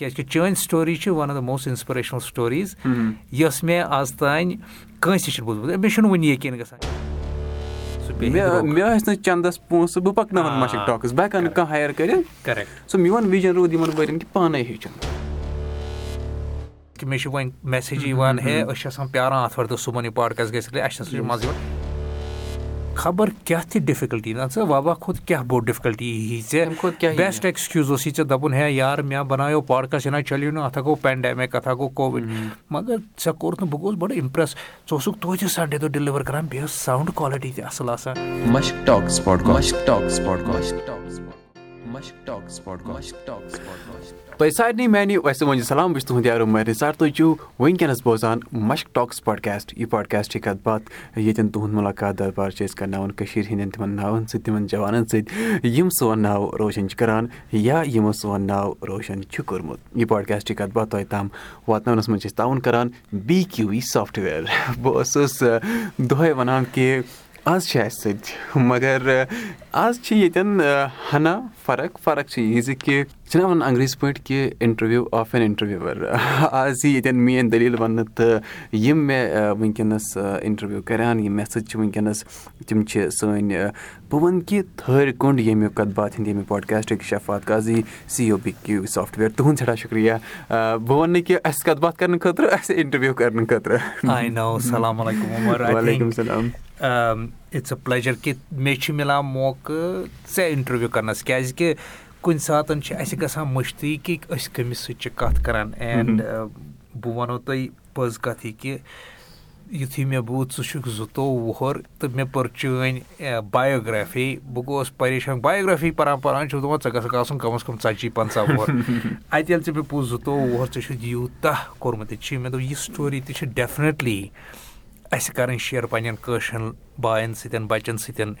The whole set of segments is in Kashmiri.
کیٛازِکہِ چٲنۍ سٹوری چھِ one of the most inspirational stories یۄس مےٚ آز تانۍ کٲنٛسہِ چھِ بوٗزمُت مےٚ چھُنہٕ وٕنہِ یقیٖن گژھان مےٚ ٲسۍ نہٕ چندس پونٛسہٕ بہٕ پَکناوَن مَشِک ٹاکٕس بہٕ ہٮ۪کہٕ نہٕ کانٛہہ ہایر کٔرِتھ سُہ میون وِجن روٗد یِمن ؤرین کہِ پانے ہیٚچھُن مےٚ چھِ وۄنۍ میسیج یِوان ہے أسۍ چھِ آسان پیاران اَتھوارِ دۄہ صُبحن یہِ پاڈکاسٹ گژھِ اَسہِ ہسا چھُ مَزٕ یِوان خبر کیٛاہ تہِ ڈِفِکَلٹی نہ ژٕ وبا کھۄتہٕ کیٛاہ بوٚڑ ڈِفکَلٹی یی ژےٚ؟ بیسٹ ایٚکٕسکیوٗز اوسُے ژےٚ دَپُن ہے یار مےٚ بَنایو پاڈکاسٹ یہِ نہ چَلیو نہٕ اَتھ ہا گوٚو پینڈیمِک اَتھ ہا گوٚو کووِڈ مگر ژےٚ کوٚرُتھ نہٕ بہٕ گوٚوُس بَڑٕ اِمپرٛٮ۪س ژٕ اوسُکھ توتہِ سَنڈے دۄہ ڈِلِوَر کَران بیٚیہِ ٲس ساوُنٛڈ کالٹی تہِ اَصٕل آسان تۄہہِ سارنٕے میانہِ ویسے وۄنۍ سلام بہٕ چھُس تُہُنٛد یارو مہر تُہۍ چھِو وٕنکیٚنس بوزان مشک ٹاکٕس پاڈکاسٹ یہِ پاڈکاسٹ چھِ کَتھ باتھ ییٚتٮ۪ن تُہُنٛد مُلاقات دربار چھِ أسۍ کرناوان کٔشیٖر ہِنٛدٮ۪ن تِمن ناوَن سۭتۍ تِمن جوانن سۭتۍ یِم سون ناو روشن چھِ کران یا یِمو سون ناو روشن چھُ کوٚرمُت یہِ پاڈکاسٹٕچ کَتھ باتھ تۄہہِ تام واتناونَس منٛز چھِ أسۍ تعاوُن کران بی کیوٗ وی سافٹوِیر بہٕ اوسُس دۄہے وَنان کہِ آز چھِ اَسہِ سۭتۍ مگر آز چھِ ییٚتٮ۪ن ہنا فرق فرق چھِ یہِ زِ کہِ چھِنہ وَنان انگریٖزی پٲٹھۍ کہِ اِنٹروِو آف این اِنٹروِوَر آز یی ییٚتٮ۪ن میٲنۍ دٔلیٖل وَننہٕ تہٕ یِم مےٚ وٕنکیٚنَس اِنٹروِو کَران یِم مےٚ سۭتۍ چھِ وٕنکیٚنَس تِم چھِ سٲنۍ بہٕ وَنہٕ کہِ تھٲرۍ کوٚنٛڈ ییٚمیُک کَتھ باتھ ہِنٛدۍ ییٚمہِ پاڈکاسٹٕکۍ Shafat Qazi C O B Q software تُہُنٛد سٮ۪ٹھاہ شُکریہ بہٕ وَنہٕ نہٕ کہِ اَسہِ کَتھ باتھ کَرنہٕ خٲطرٕ اَسہِ اِنٹروِو کَرنہٕ خٲطرٕ وعلیکُم السلام اِٹٕس اےٚ پٕلیجَر کہِ مےٚ چھِ مِلان موقعہٕ ژےٚ اِنٹَروِو کَرنَس کیٛازِکہِ کُنہِ ساتہٕ چھِ اَسہِ گژھان مٔشتٕے کہِ أسۍ کٔمِس سۭتۍ چھِ کَتھ کَران اینٛڈ بہٕ وَنو تۄہہِ پٔز کَتھ یہِ کہِ یُتھُے مےٚ بوٗز ژٕ چھُکھ زٕتووُہ وُہُر تہٕ مےٚ پٔر چٲنۍ بَیوگرٛافی بہٕ گوٚوُس پریشان بَیوگرٛافی پَران پَران چھُس دَپان ژٕ گژھکھ آسُن کَم از کَم ژَتجی پنٛژاہ وُہُر اَتہِ ییٚلہِ ژٕ مےٚ پوٚز زٕتووُہ وُہُر ژےٚ چھُتھ یوٗتاہ کوٚرمُت ییٚتہِ چھِ مےٚ دوٚپ یہِ سٹوری تہِ چھِ ڈٮ۪فنِٹلی اَسہِ کَرٕنۍ شِیر پنٛنٮ۪ن کٲشرٮ۪ن بایَن سۭتۍ بَچَن سۭتۍ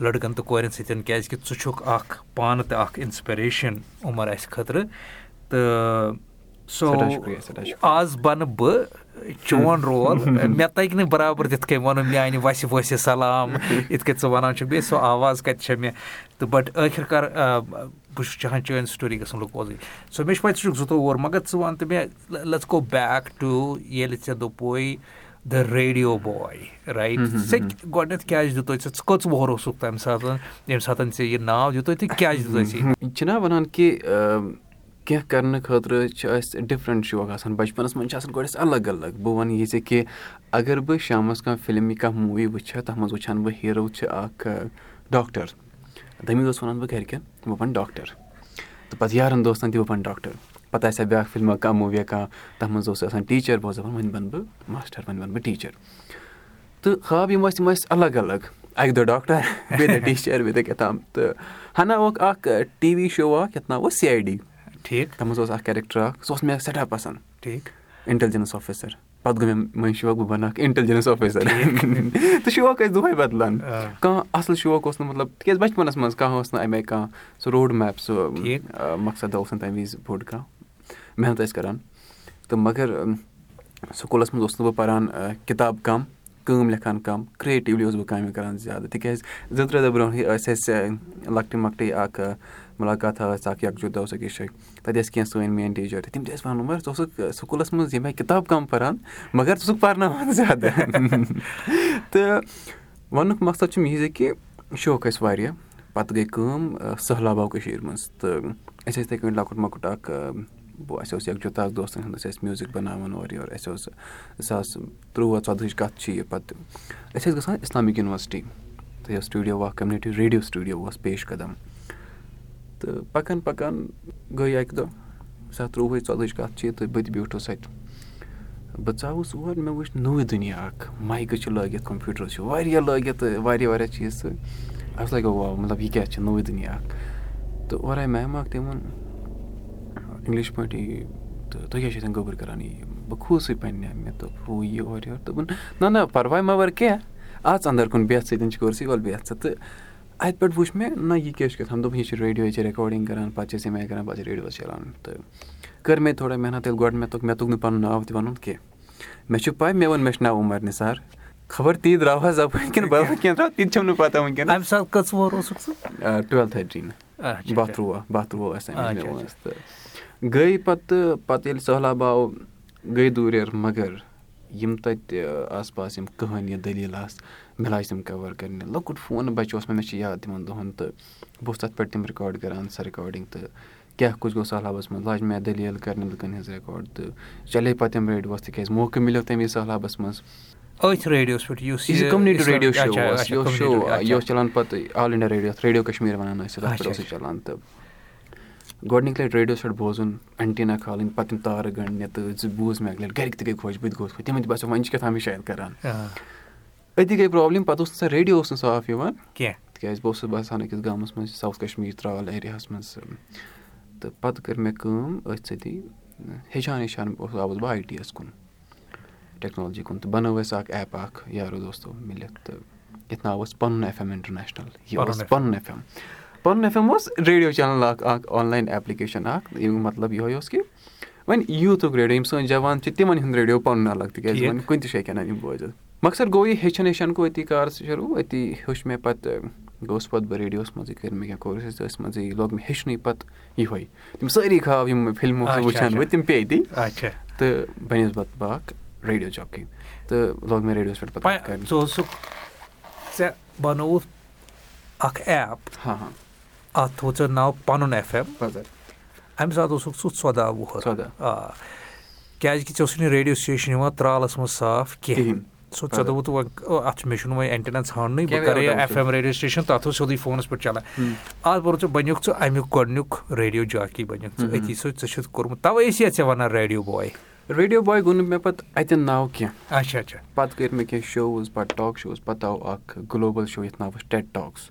لٔڑکَن تہٕ کورٮ۪ن سۭتۍ کیٛازِکہِ ژٕ چھُکھ اَکھ پانہٕ تہِ اَکھ اِنسپریشَن عُمر اَسہِ خٲطرٕ۔ تہٕ سو آز بَنہٕ بہٕ چون رول۔ مےٚ تَگہِ نہٕ بَرابَر تِتھ کٔنۍ وَنُن میٛانہِ وَسہِ ؤسہِ سَلام یِتھ کٔنۍ ژٕ وَنان چھُکھ۔ بیٚیہِ سۄ آواز کَتہِ چھےٚ مےٚ؟ تہٕ بَٹ ٲخِر کار بہٕ چھُس چاہان چٲنۍ سٹوری گژھُن لُکھ بوزٕنۍ سو مےٚ چھُ پَتہٕ ژٕ چھُکھ زٕتووُہ وُہُر مگر ژٕ وَن تہٕ مےٚ لیٹٕس گو بیک ٹُو ییٚلہِ ژےٚ دوٚپُے دَ ریڈیو باے رایٹ ژےٚ گۄڈٕنٮ۪تھ کیٛازِ دِتُے ژےٚ ژٕ کٔژ وُہُر اوسُکھ تَمہِ ساتہٕ ییٚمہِ ساتہٕ ژےٚ یہِ ناو دِتُے تہٕ کیٛازِ دِتُے چھِنہ وَنان کہِ کینٛہہ کَرنہٕ خٲطرٕ چھِ اَسہِ ڈِفرَنٛٹ شوق آسان بَچپَنَس منٛز چھِ آسان گۄڈٕ اَسہِ الگ الگ بہٕ وَنہٕ یہِ زِ کہِ اگر بہٕ شامَس کانٛہہ فِلم یا کانٛہہ موٗوی وٕچھِ ہا تَتھ منٛز وٕچھِ ہَن بہٕ ہیٖرو چھِ اَکھ ڈاکٹر دٔمیٖز اوس وَنان بہٕ گَرِکٮ۪ن بہٕ بَنہٕ ڈاکٹر تہٕ پَتہٕ یارَن دوستَن تہِ بہٕ بَنہٕ ڈاکٹر پَتہٕ آسہِ ہا بیٛاکھ فِلما کانٛہہ موٗوِیا کانٛہہ تَتھ منٛز اوس آسان ٹیٖچَر بہٕ اوسُس دَپان وۄنۍ بَنہٕ بہٕ ماسٹَر وۄنۍ بَنہٕ بہٕ ٹیٖچَر تہٕ خاب یِم ٲسۍ تِم ٲسۍ الگ الگ اَکہِ دۄہ ڈاکٹر بیٚیہِ دۄہ ٹیٖچَر بیٚیہِ دۄہ کیٛاتھام تہٕ ہَنا اوٚکھ اَکھ ٹی وی شو اَکھ یَتھ ناو اوس سی آی ڈی ٹھیٖک تَتھ منٛز اوس اَکھ کیریکٹر اَکھ سُہ اوس مےٚ سٮ۪ٹھاہ پَسنٛد ٹھیٖک اِنٹیلِجَنٕس آفِسَر پَتہٕ گوٚو مےٚ مٔنٛزۍ شوق بہٕ بَنہٕ اَکھ اِنٹیلِجَنٕس آفِسَر تہٕ شوق ٲسۍ دۄہَے بَدلان کانٛہہ اَصٕل شوق اوس نہٕ مطلب تِکیٛازِ بَچپَنَس منٛز کانٛہہ اوس نہٕ اَمہِ آیہِ کانٛہہ سُہ روڈ میپ سُہ مقصد اوس نہٕ تَمہِ وِزِ بوٚڑ کانٛہہ محنت ٲسۍ کَران. تہٕ مگر سکوٗلَس منٛز اوسُس نہٕ بہٕ پَران کِتاب کَم کٲم لیکھان کَم کِرٛیٹِولی اوسُس بہٕ کامہِ کَران زیادٕ تِکیٛازِ زٕ ترٛےٚ دۄہ برونٛہٕے ٲسۍ اَسہِ لۄکٹہِ مۄکٹے اَکھ مُلاقات ٲس اَکھ یَکجوٗتا اوس أکِس جایہِ تَتہِ ٲسۍ کینٛہہ سٲنۍ میٲنۍ ٹیٖچَر تہِ تِم تہِ ٲسۍ وَنان عُمر ژٕ اوسُکھ سکوٗلَس منٛز ییٚمہِ آیہِ کِتاب کَم پَران مگر ژٕ اوسُکھ پَرناوان زیادٕ. تہٕ وَننُک مقصد چھُم یہِ زِ کہِ شوق ٲسۍ واریاہ پَتہٕ گٔے کٲم سہلاب آو کٔشیٖرِ منٛز تہٕ أسۍ ٲسۍ یِتھَے کٔنۍ لۄکُٹ مۄکُٹ اَکھ اَسہِ اوس یَکجوٗتا دوستَن ہُنٛد أسۍ ٲسۍ میوٗزِک بَناوان اورٕ یورٕ اَسہِ اوس زٕ ساس ترُٛواہ ژۄدہٕچ کَتھ چھِ یہِ پَتہٕ أسۍ ٲسۍ گژھان اِسلامِک یوٗنیورسٹی تہٕ یۄس سٹوٗڈیو اَکھ کَمنِٹی ریڈیو سٹوٗڈیو اوس پیش قدم تہٕ پَکان پَکان گٔے اَکہِ دۄہ زٕ ساس ترٛۆوٕے ژۄدہٕچ کَتھ چھِ تہٕ بہٕ تہِ بیوٗٹھُس اَتہِ بہٕ ژاوُس اور مےٚ وٕچھ نوٚوُے دُنیا اَکھ مایکہٕ چھِ لٲگِتھ کَمپیوٗٹَر چھِ واریاہ لٲگِتھ تہٕ واریاہ واریاہ چیٖز تہٕ اَسہِ لَگیو واو مطلب یہِ کیٛاہ چھِ نوٚوُے دُنیا اَکھ تہٕ اورٕ آے میم اَکھ تٔمۍ ووٚن اِنٛگلِش پٲٹھی تہٕ تُہۍ کیٛاہ چھُو ییٚتٮ۪ن گوٚبُر کَران یہِ بہٕ کھوٗژٕے پنٛنہِ مےٚ دوٚپ ہُہ یہِ اورٕ یورٕ دوٚپُن نہ نہ پَرواے مہ وَر کینٛہہ اَژ اَنٛدَر کُن سۭتۍ چھِ کوٚرسٕے وَلہٕ ژٕ تہٕ اَتہِ پٮ۪ٹھ وٕچھ مےٚ نہ یہِ کیٛاہ چھُ کیٛاہ دوٚپ یہِ چھِ ریڈیو چھِ رِکاڈِنٛگ کَران پَتہٕ چھِ أسۍ اَمہِ آیہِ کَران پَتہٕ چھِ ریڈیوَس چَلاوان تہٕ کٔر مےٚ تھوڑا محنت ییٚلہِ گۄڈٕ مےٚ توٚگ مےٚ توٚگ نہٕ پَنُن ناو تہِ وَنُن کینٛہہ مےٚ چھُ پَے مےٚ ووٚن مےٚ چھُ ناو عُمر نِثار خبر تی درٛاو حظ اَپٲرۍ کِنہٕ بدل کینٛہہ درٛاو تہِ چھَم نہٕ پَتہ وٕنکیٚن ٹُویل تھٔرٹیٖن باہ ترٛواہ باہ ترٛواہ ٲسۍ تہٕ گٔے پَتہٕ پَتہٕ ییٚلہِ سہلاب آو گٔے دوٗریر مگر یِم تَتہِ آس پاس یِم کٕہٲنۍ دٔلیٖل آسہٕ مےٚ لاجہِ تِم کَوَر کَرنہِ۔ لۄکُٹ فون بَچہِ اوس مےٚ مےٚ چھِ یاد تِمَن دۄہَن تہٕ بہٕ اوسُس تَتھ پٮ۪ٹھ تِم رِکاڈ کَران سۄ رِکاڈِنٛگ تہٕ کیٛاہ کُس گوٚو سہلابَس منٛز؟ لاجہِ مےٚ دٔلیٖل کَرنہِ لُکَن ہِنٛز رِکاڈ تہٕ چلے پَتہٕ تِم ریڈیوَس تِکیٛازِ موقعہٕ مِلیو وِزِ سہلابَس منٛز۔ یہِ کوٚمنِٹی ریڈیو شو اوس یہِ اوس شو یہِ اوس چَلان پَتہٕ All India Radio Radio Kashmir وَنان ٲسۍ تَتھ پٮ۪ٹھ اوس یہِ چَلان تہٕ گۄڈٕنِکۍ لَٹہِ ریڈیوَس پٮ۪ٹھ بوزُن اٮ۪نٹیٖنا کھالٕنۍ پَتہٕ تِم تارٕ گٔنٛڈنہِ تہٕ زِ بوٗز مےٚ اَکہِ لَٹہِ گَرِکۍ تہِ گٔے خۄش بہٕ تہِ خۄش تِمَن تہِ باسیو وۄنۍ چھِ کیٛاہ تھام یہِ شاید کَران؟ أتی گٔے پرٛابلِم پَتہٕ اوس نہٕ سۄ ریڈیو اوس نہٕ صاف یِوان کیٚنٛہہ۔ تِکیٛازِ بہٕ اوسُس باسان أکِس گامَس منٛز ساوُتھ کَشمیٖر ترٛال ایریاہَس منٛز تہٕ پَتہٕ کٔر مےٚ کٲم أتھۍ سۭتی ہیٚچھان ہیٚچھان اوسُس آوُس بہٕ آی ٹی یَس کُن ٹٮ۪کنالجی کُن تہٕ بَنٲو اَسہِ اَکھ ایپ اَکھ یارو دوستو مِلِتھ تہٕ یَتھ ناو اوس پَنُن ایف ایم اِنٹَرنیشنَل یہِ اوس پَنُن ایف ایم پَنُن ایف ایم اوس ریڈیو چَنَل اَکھ اَکھ آنلاین ایپلِکیشَن اَکھ ییٚمیُک مطلب یِہوے اوس کہِ وۄنۍ یوٗتھُک ریڈیو یِم سٲنۍ جوان چھِ تِمَن ہُنٛد ریڈیو پَنُن الگ تِکیٛازِ وۄنۍ کُنہِ تہِ جایہِ کَرن یِم بوٗزِتھ مقصد گوٚو یہِ ہیٚچھان ہیٚچھان گوٚو أتی کار شروٗع أتی ہیوٚچھ مےٚ پَتہٕ گوٚوُس پَتہٕ بہٕ ریڈیوَس منٛزٕے کٔرۍ مےٚ کینٛہہ کورسٕز أتھۍ منٛزٕے لوگ مےٚ ہیٚچھنُے پَتہٕ یِہوے تِم سٲری خاب یِم فِلمو وٕچھان بہٕ تِم پیٚیہِ تی تہٕ بَنیٚس پَتہٕ بہٕ اَکھ ریڈیو چوکی تہٕ لوگ مےٚ ریڈیوَس پٮ۪ٹھ بَنووُتھ اَکھ ایپ اَتھ تھوٚو ژےٚ ناو پَنُن ایف ایم اَمہِ ساتہٕ اوسُکھ ژٕ ژۄداہ وُہُر آ کیٛازِ کہِ ژےٚ اوسُے نہٕ ریڈیو سِٹیشَن یِوان ترٛالَس منٛز صاف کِہیٖنۍ سُہ ژےٚ دوٚپُتھ وۄنۍ اَتھ مےٚ چھُنہٕ وۄنۍ اینٹِنا ژھانٛڈنٕے بہٕ کَرٕ ایف ایم ریڈیو سِٹیشَن تَتھ اوس سیوٚدُے فونَس پٮ۪ٹھ چَلان اَتھ بوٚر ژٕ بَنیوکھ ژٕ اَمیُک گۄڈنیُک ریڈیو جاکی بَنیوکھ ژٕ أتی سۭتۍ ژےٚ چھُتھ کوٚرمُت تَوَے ٲسۍ یا ژےٚ وَنان ریڈیو باے ریڈیو باے گوٚو نہٕ مےٚ پَتہٕ اَتٮ۪ن ناو کیٚنٛہہ۔ اچھا اچھا۔ پَتہٕ کٔرۍ مےٚ کیٚنٛہہ شوز پَتہٕ ٹاک شوز پَتہٕ آو اَکھ گلوبَل شو یَتھ ناو اوس ٹٮ۪ٹ ٹاکٕس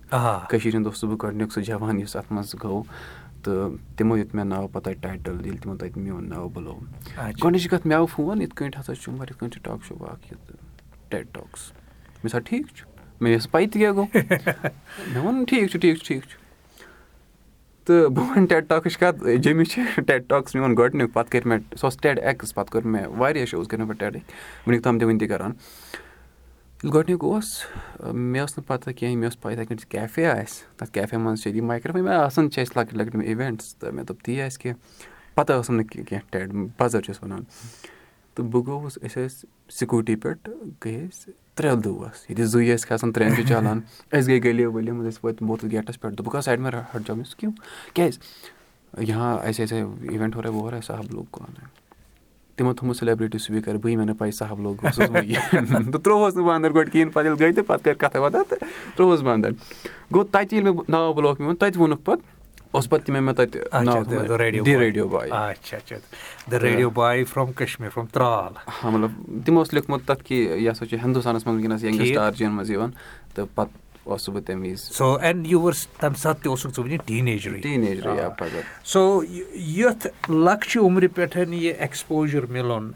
کٔشیٖرِ ہُنٛد اوسُس بہٕ گۄڈنیُک سُہ جوان یُس اَتھ منٛز گوٚو۔ تہٕ تِمو دیُت مےٚ ناو پَتہٕ تَتہِ ٹایٹٕل ییٚلہِ تِمو تَتہِ میون ناو بُلو۔ گۄڈنِچ کَتھ مےٚ آو فون یِتھ کٲٹھۍ ہَسا چھُ یِتھ کٲٹھۍ چھُ ٹاک شو اَکھ یہِ ٹٮ۪ٹ ٹاکٕس مےٚ سا ٹھیٖک چھُ۔ مےٚ ٲس پَے تہِ کیٛاہ گوٚو۔ مےٚ ووٚن ٹھیٖک چھُ ٹھیٖک چھُ ٹھیٖک چھُ تہٕ بہٕ وَنہٕ ٹٮ۪ٹ ٹاکٕچ کَتھ جیٚمِچ ٹٮ۪ٹ ٹاکٕس میون گۄڈنیُک پَتہٕ کٔرۍ مےٚ سۄ ٲس ٹٮ۪ڈ ایٚکٕس پَتہٕ کوٚر مےٚ واریاہ شوز کٔرۍ مےٚ پَتہٕ ٹٮ۪ڈٕکۍ وٕنیُک تام تہِ وٕنہِ تہِ کَران۔ ییٚلہِ گۄڈنیُک اوس مےٚ ٲس نہٕ پَتہ کینٛہہ مےٚ ٲس پَے یِتھَے کٔنۍ کیفے آسہِ تَتھ کیفے منٛز چھِ یہِ مایکرٛوفون مےٚ آسان چھِ اَسہِ لۄکٕٹۍ لۄکٕٹۍ اِوٮ۪نٛٹٕس تہٕ مےٚ دوٚپ تی آسہِ کینٛہہ۔ پَتہٕ ٲسٕم نہٕ کینٛہہ ٹٮ۪ڈ پَزَر چھُس وَنان۔ تہٕ بہٕ گوٚوُس أسۍ ٲسۍ سکوٗٹی پٮ۪ٹھ گٔے أسۍ ترٛےٚ دوس ییٚتہِ زٕے ٲسۍ کھَسان ترٛٮ۪ن چھِ چَلان. أسۍ گٔے گٔلیو ؤلیو منٛز أسۍ وٲتۍ ووتُس گیٹَس پٮ۪ٹھ. دوٚپُکھ سایڈ مےٚ ہَٹ جاو مےٚ کیوں کیٛازِ؟ یہاں اَسہِ ٲسۍ اِوٮ۪نٛٹ ہورے ہورے صاحب لوگ کون تِمو تھوٚمُت سٮ۪لِبرِٹی سُپیٖکَر بٕے مےٚ نہٕ پَے صاحب لوگ اوسُس تہٕ ترٛووُس نہٕ بہٕ اَنٛدَر گۄڈٕ کِہیٖنۍ پَتہٕ ییٚلہِ گٔے تہٕ پَتہٕ کٔرۍ کَتھا وَتھا تہٕ ترٛووُس بہٕ اَنٛدَر گوٚو تَتہِ ییٚلہِ مےٚ ناو بُلوک میون تَتہِ ووٚنُکھ پَتہٕ اوس پَتہٕ تِمے مےٚ تَتہِ ریڈیو باے ہاں مطلب تِمو اوس لیوٗکھمُت تَتھ کہِ یہِ ہَسا چھُ ہِندُستانَس منٛز وٕنکیٚنَس چَن منٛز یِوان تہٕ پَتہٕ اوسُس بہٕ تَمہِ وِزِ سو یَتھ لۄکچہِ عُمرِ پٮ۪ٹھ یہِ ایٚکٕسپوجَر مِلُن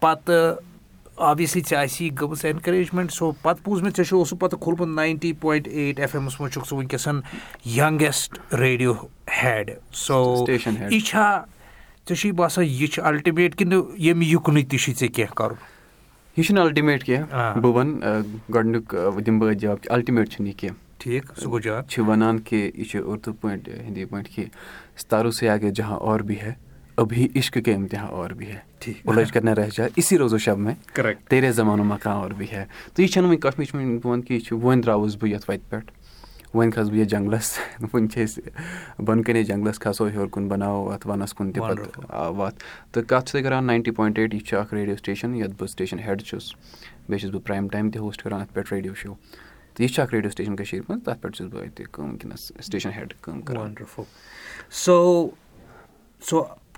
پَتہٕ آبویسلی ژےٚ آسی گٔمٕژ اٮ۪نکَریجمٮ۪نٛٹ سو پَتہٕ بوٗز مےٚ ژےٚ چھُ اوسُکھ پَتہٕ کھوٗلمُت ناینٹی پویِنٛٹ ایٹ ایف اٮ۪مَس منٛز چھُکھ ژٕ وٕنکٮ۪س یَنٛگیسٹ ریڈیو ہیڈ سو یہِ چھا ژےٚ چھُے باسان یہِ چھُ اَلٹِمیٹ کِنہٕ ییٚمہِ یُکنُے تہِ چھُے ژےٚ کینٛہہ کَرُن یہِ چھُنہٕ اَلٹِمیٹ کینٛہہ بہٕ وَنہٕ گۄڈنیُک دِمہٕ بہٕ جواب کہِ اَلٹِمیٹ چھُنہٕ یہِ کینٛہہ ٹھیٖک سُہ گوٚو جان چھِ وَنان کہِ یہِ چھُ اُردو پٲٹھۍ ہِندی پٲٹھۍ کہِ ستارو سے آگے جہاں اور بھی ہے بھی ہے ٹھیٖک کَرنہٕ رہ جاے اسی روزو شب مےٚ تیرے زمانو مکان اور بھی ہے تہٕ یہِ چھَنہٕ وٕنہِ کَتھ مےٚ چھُ وۄنۍ بہٕ وَنہٕ کہِ یہِ چھُ وۄنۍ درٛاوُس بہٕ یَتھ وَتہِ پٮ۪ٹھ وۄنۍ کھَسہٕ بہٕ یَتھ جنٛگلَس وٕنۍ چھِ أسۍ بۄنہٕ کَنے جنٛگلَس کھَسو ہیوٚر کُن بَناوو اَتھ وَنَس کُن تہِ پَتہٕ وَتھ تہٕ کَتھ چھُ کَران ناینٹی پویِنٛٹ ایٹ یہِ چھُ اَکھ ریڈیو سِٹیشَن یَتھ بہٕ سِٹیشَن ہٮ۪ڈ چھُس بیٚیہِ چھُس بہٕ پرٛایِم ٹایم تہِ ہوسٹ کَران اَتھ پٮ۪ٹھ ریڈیو شو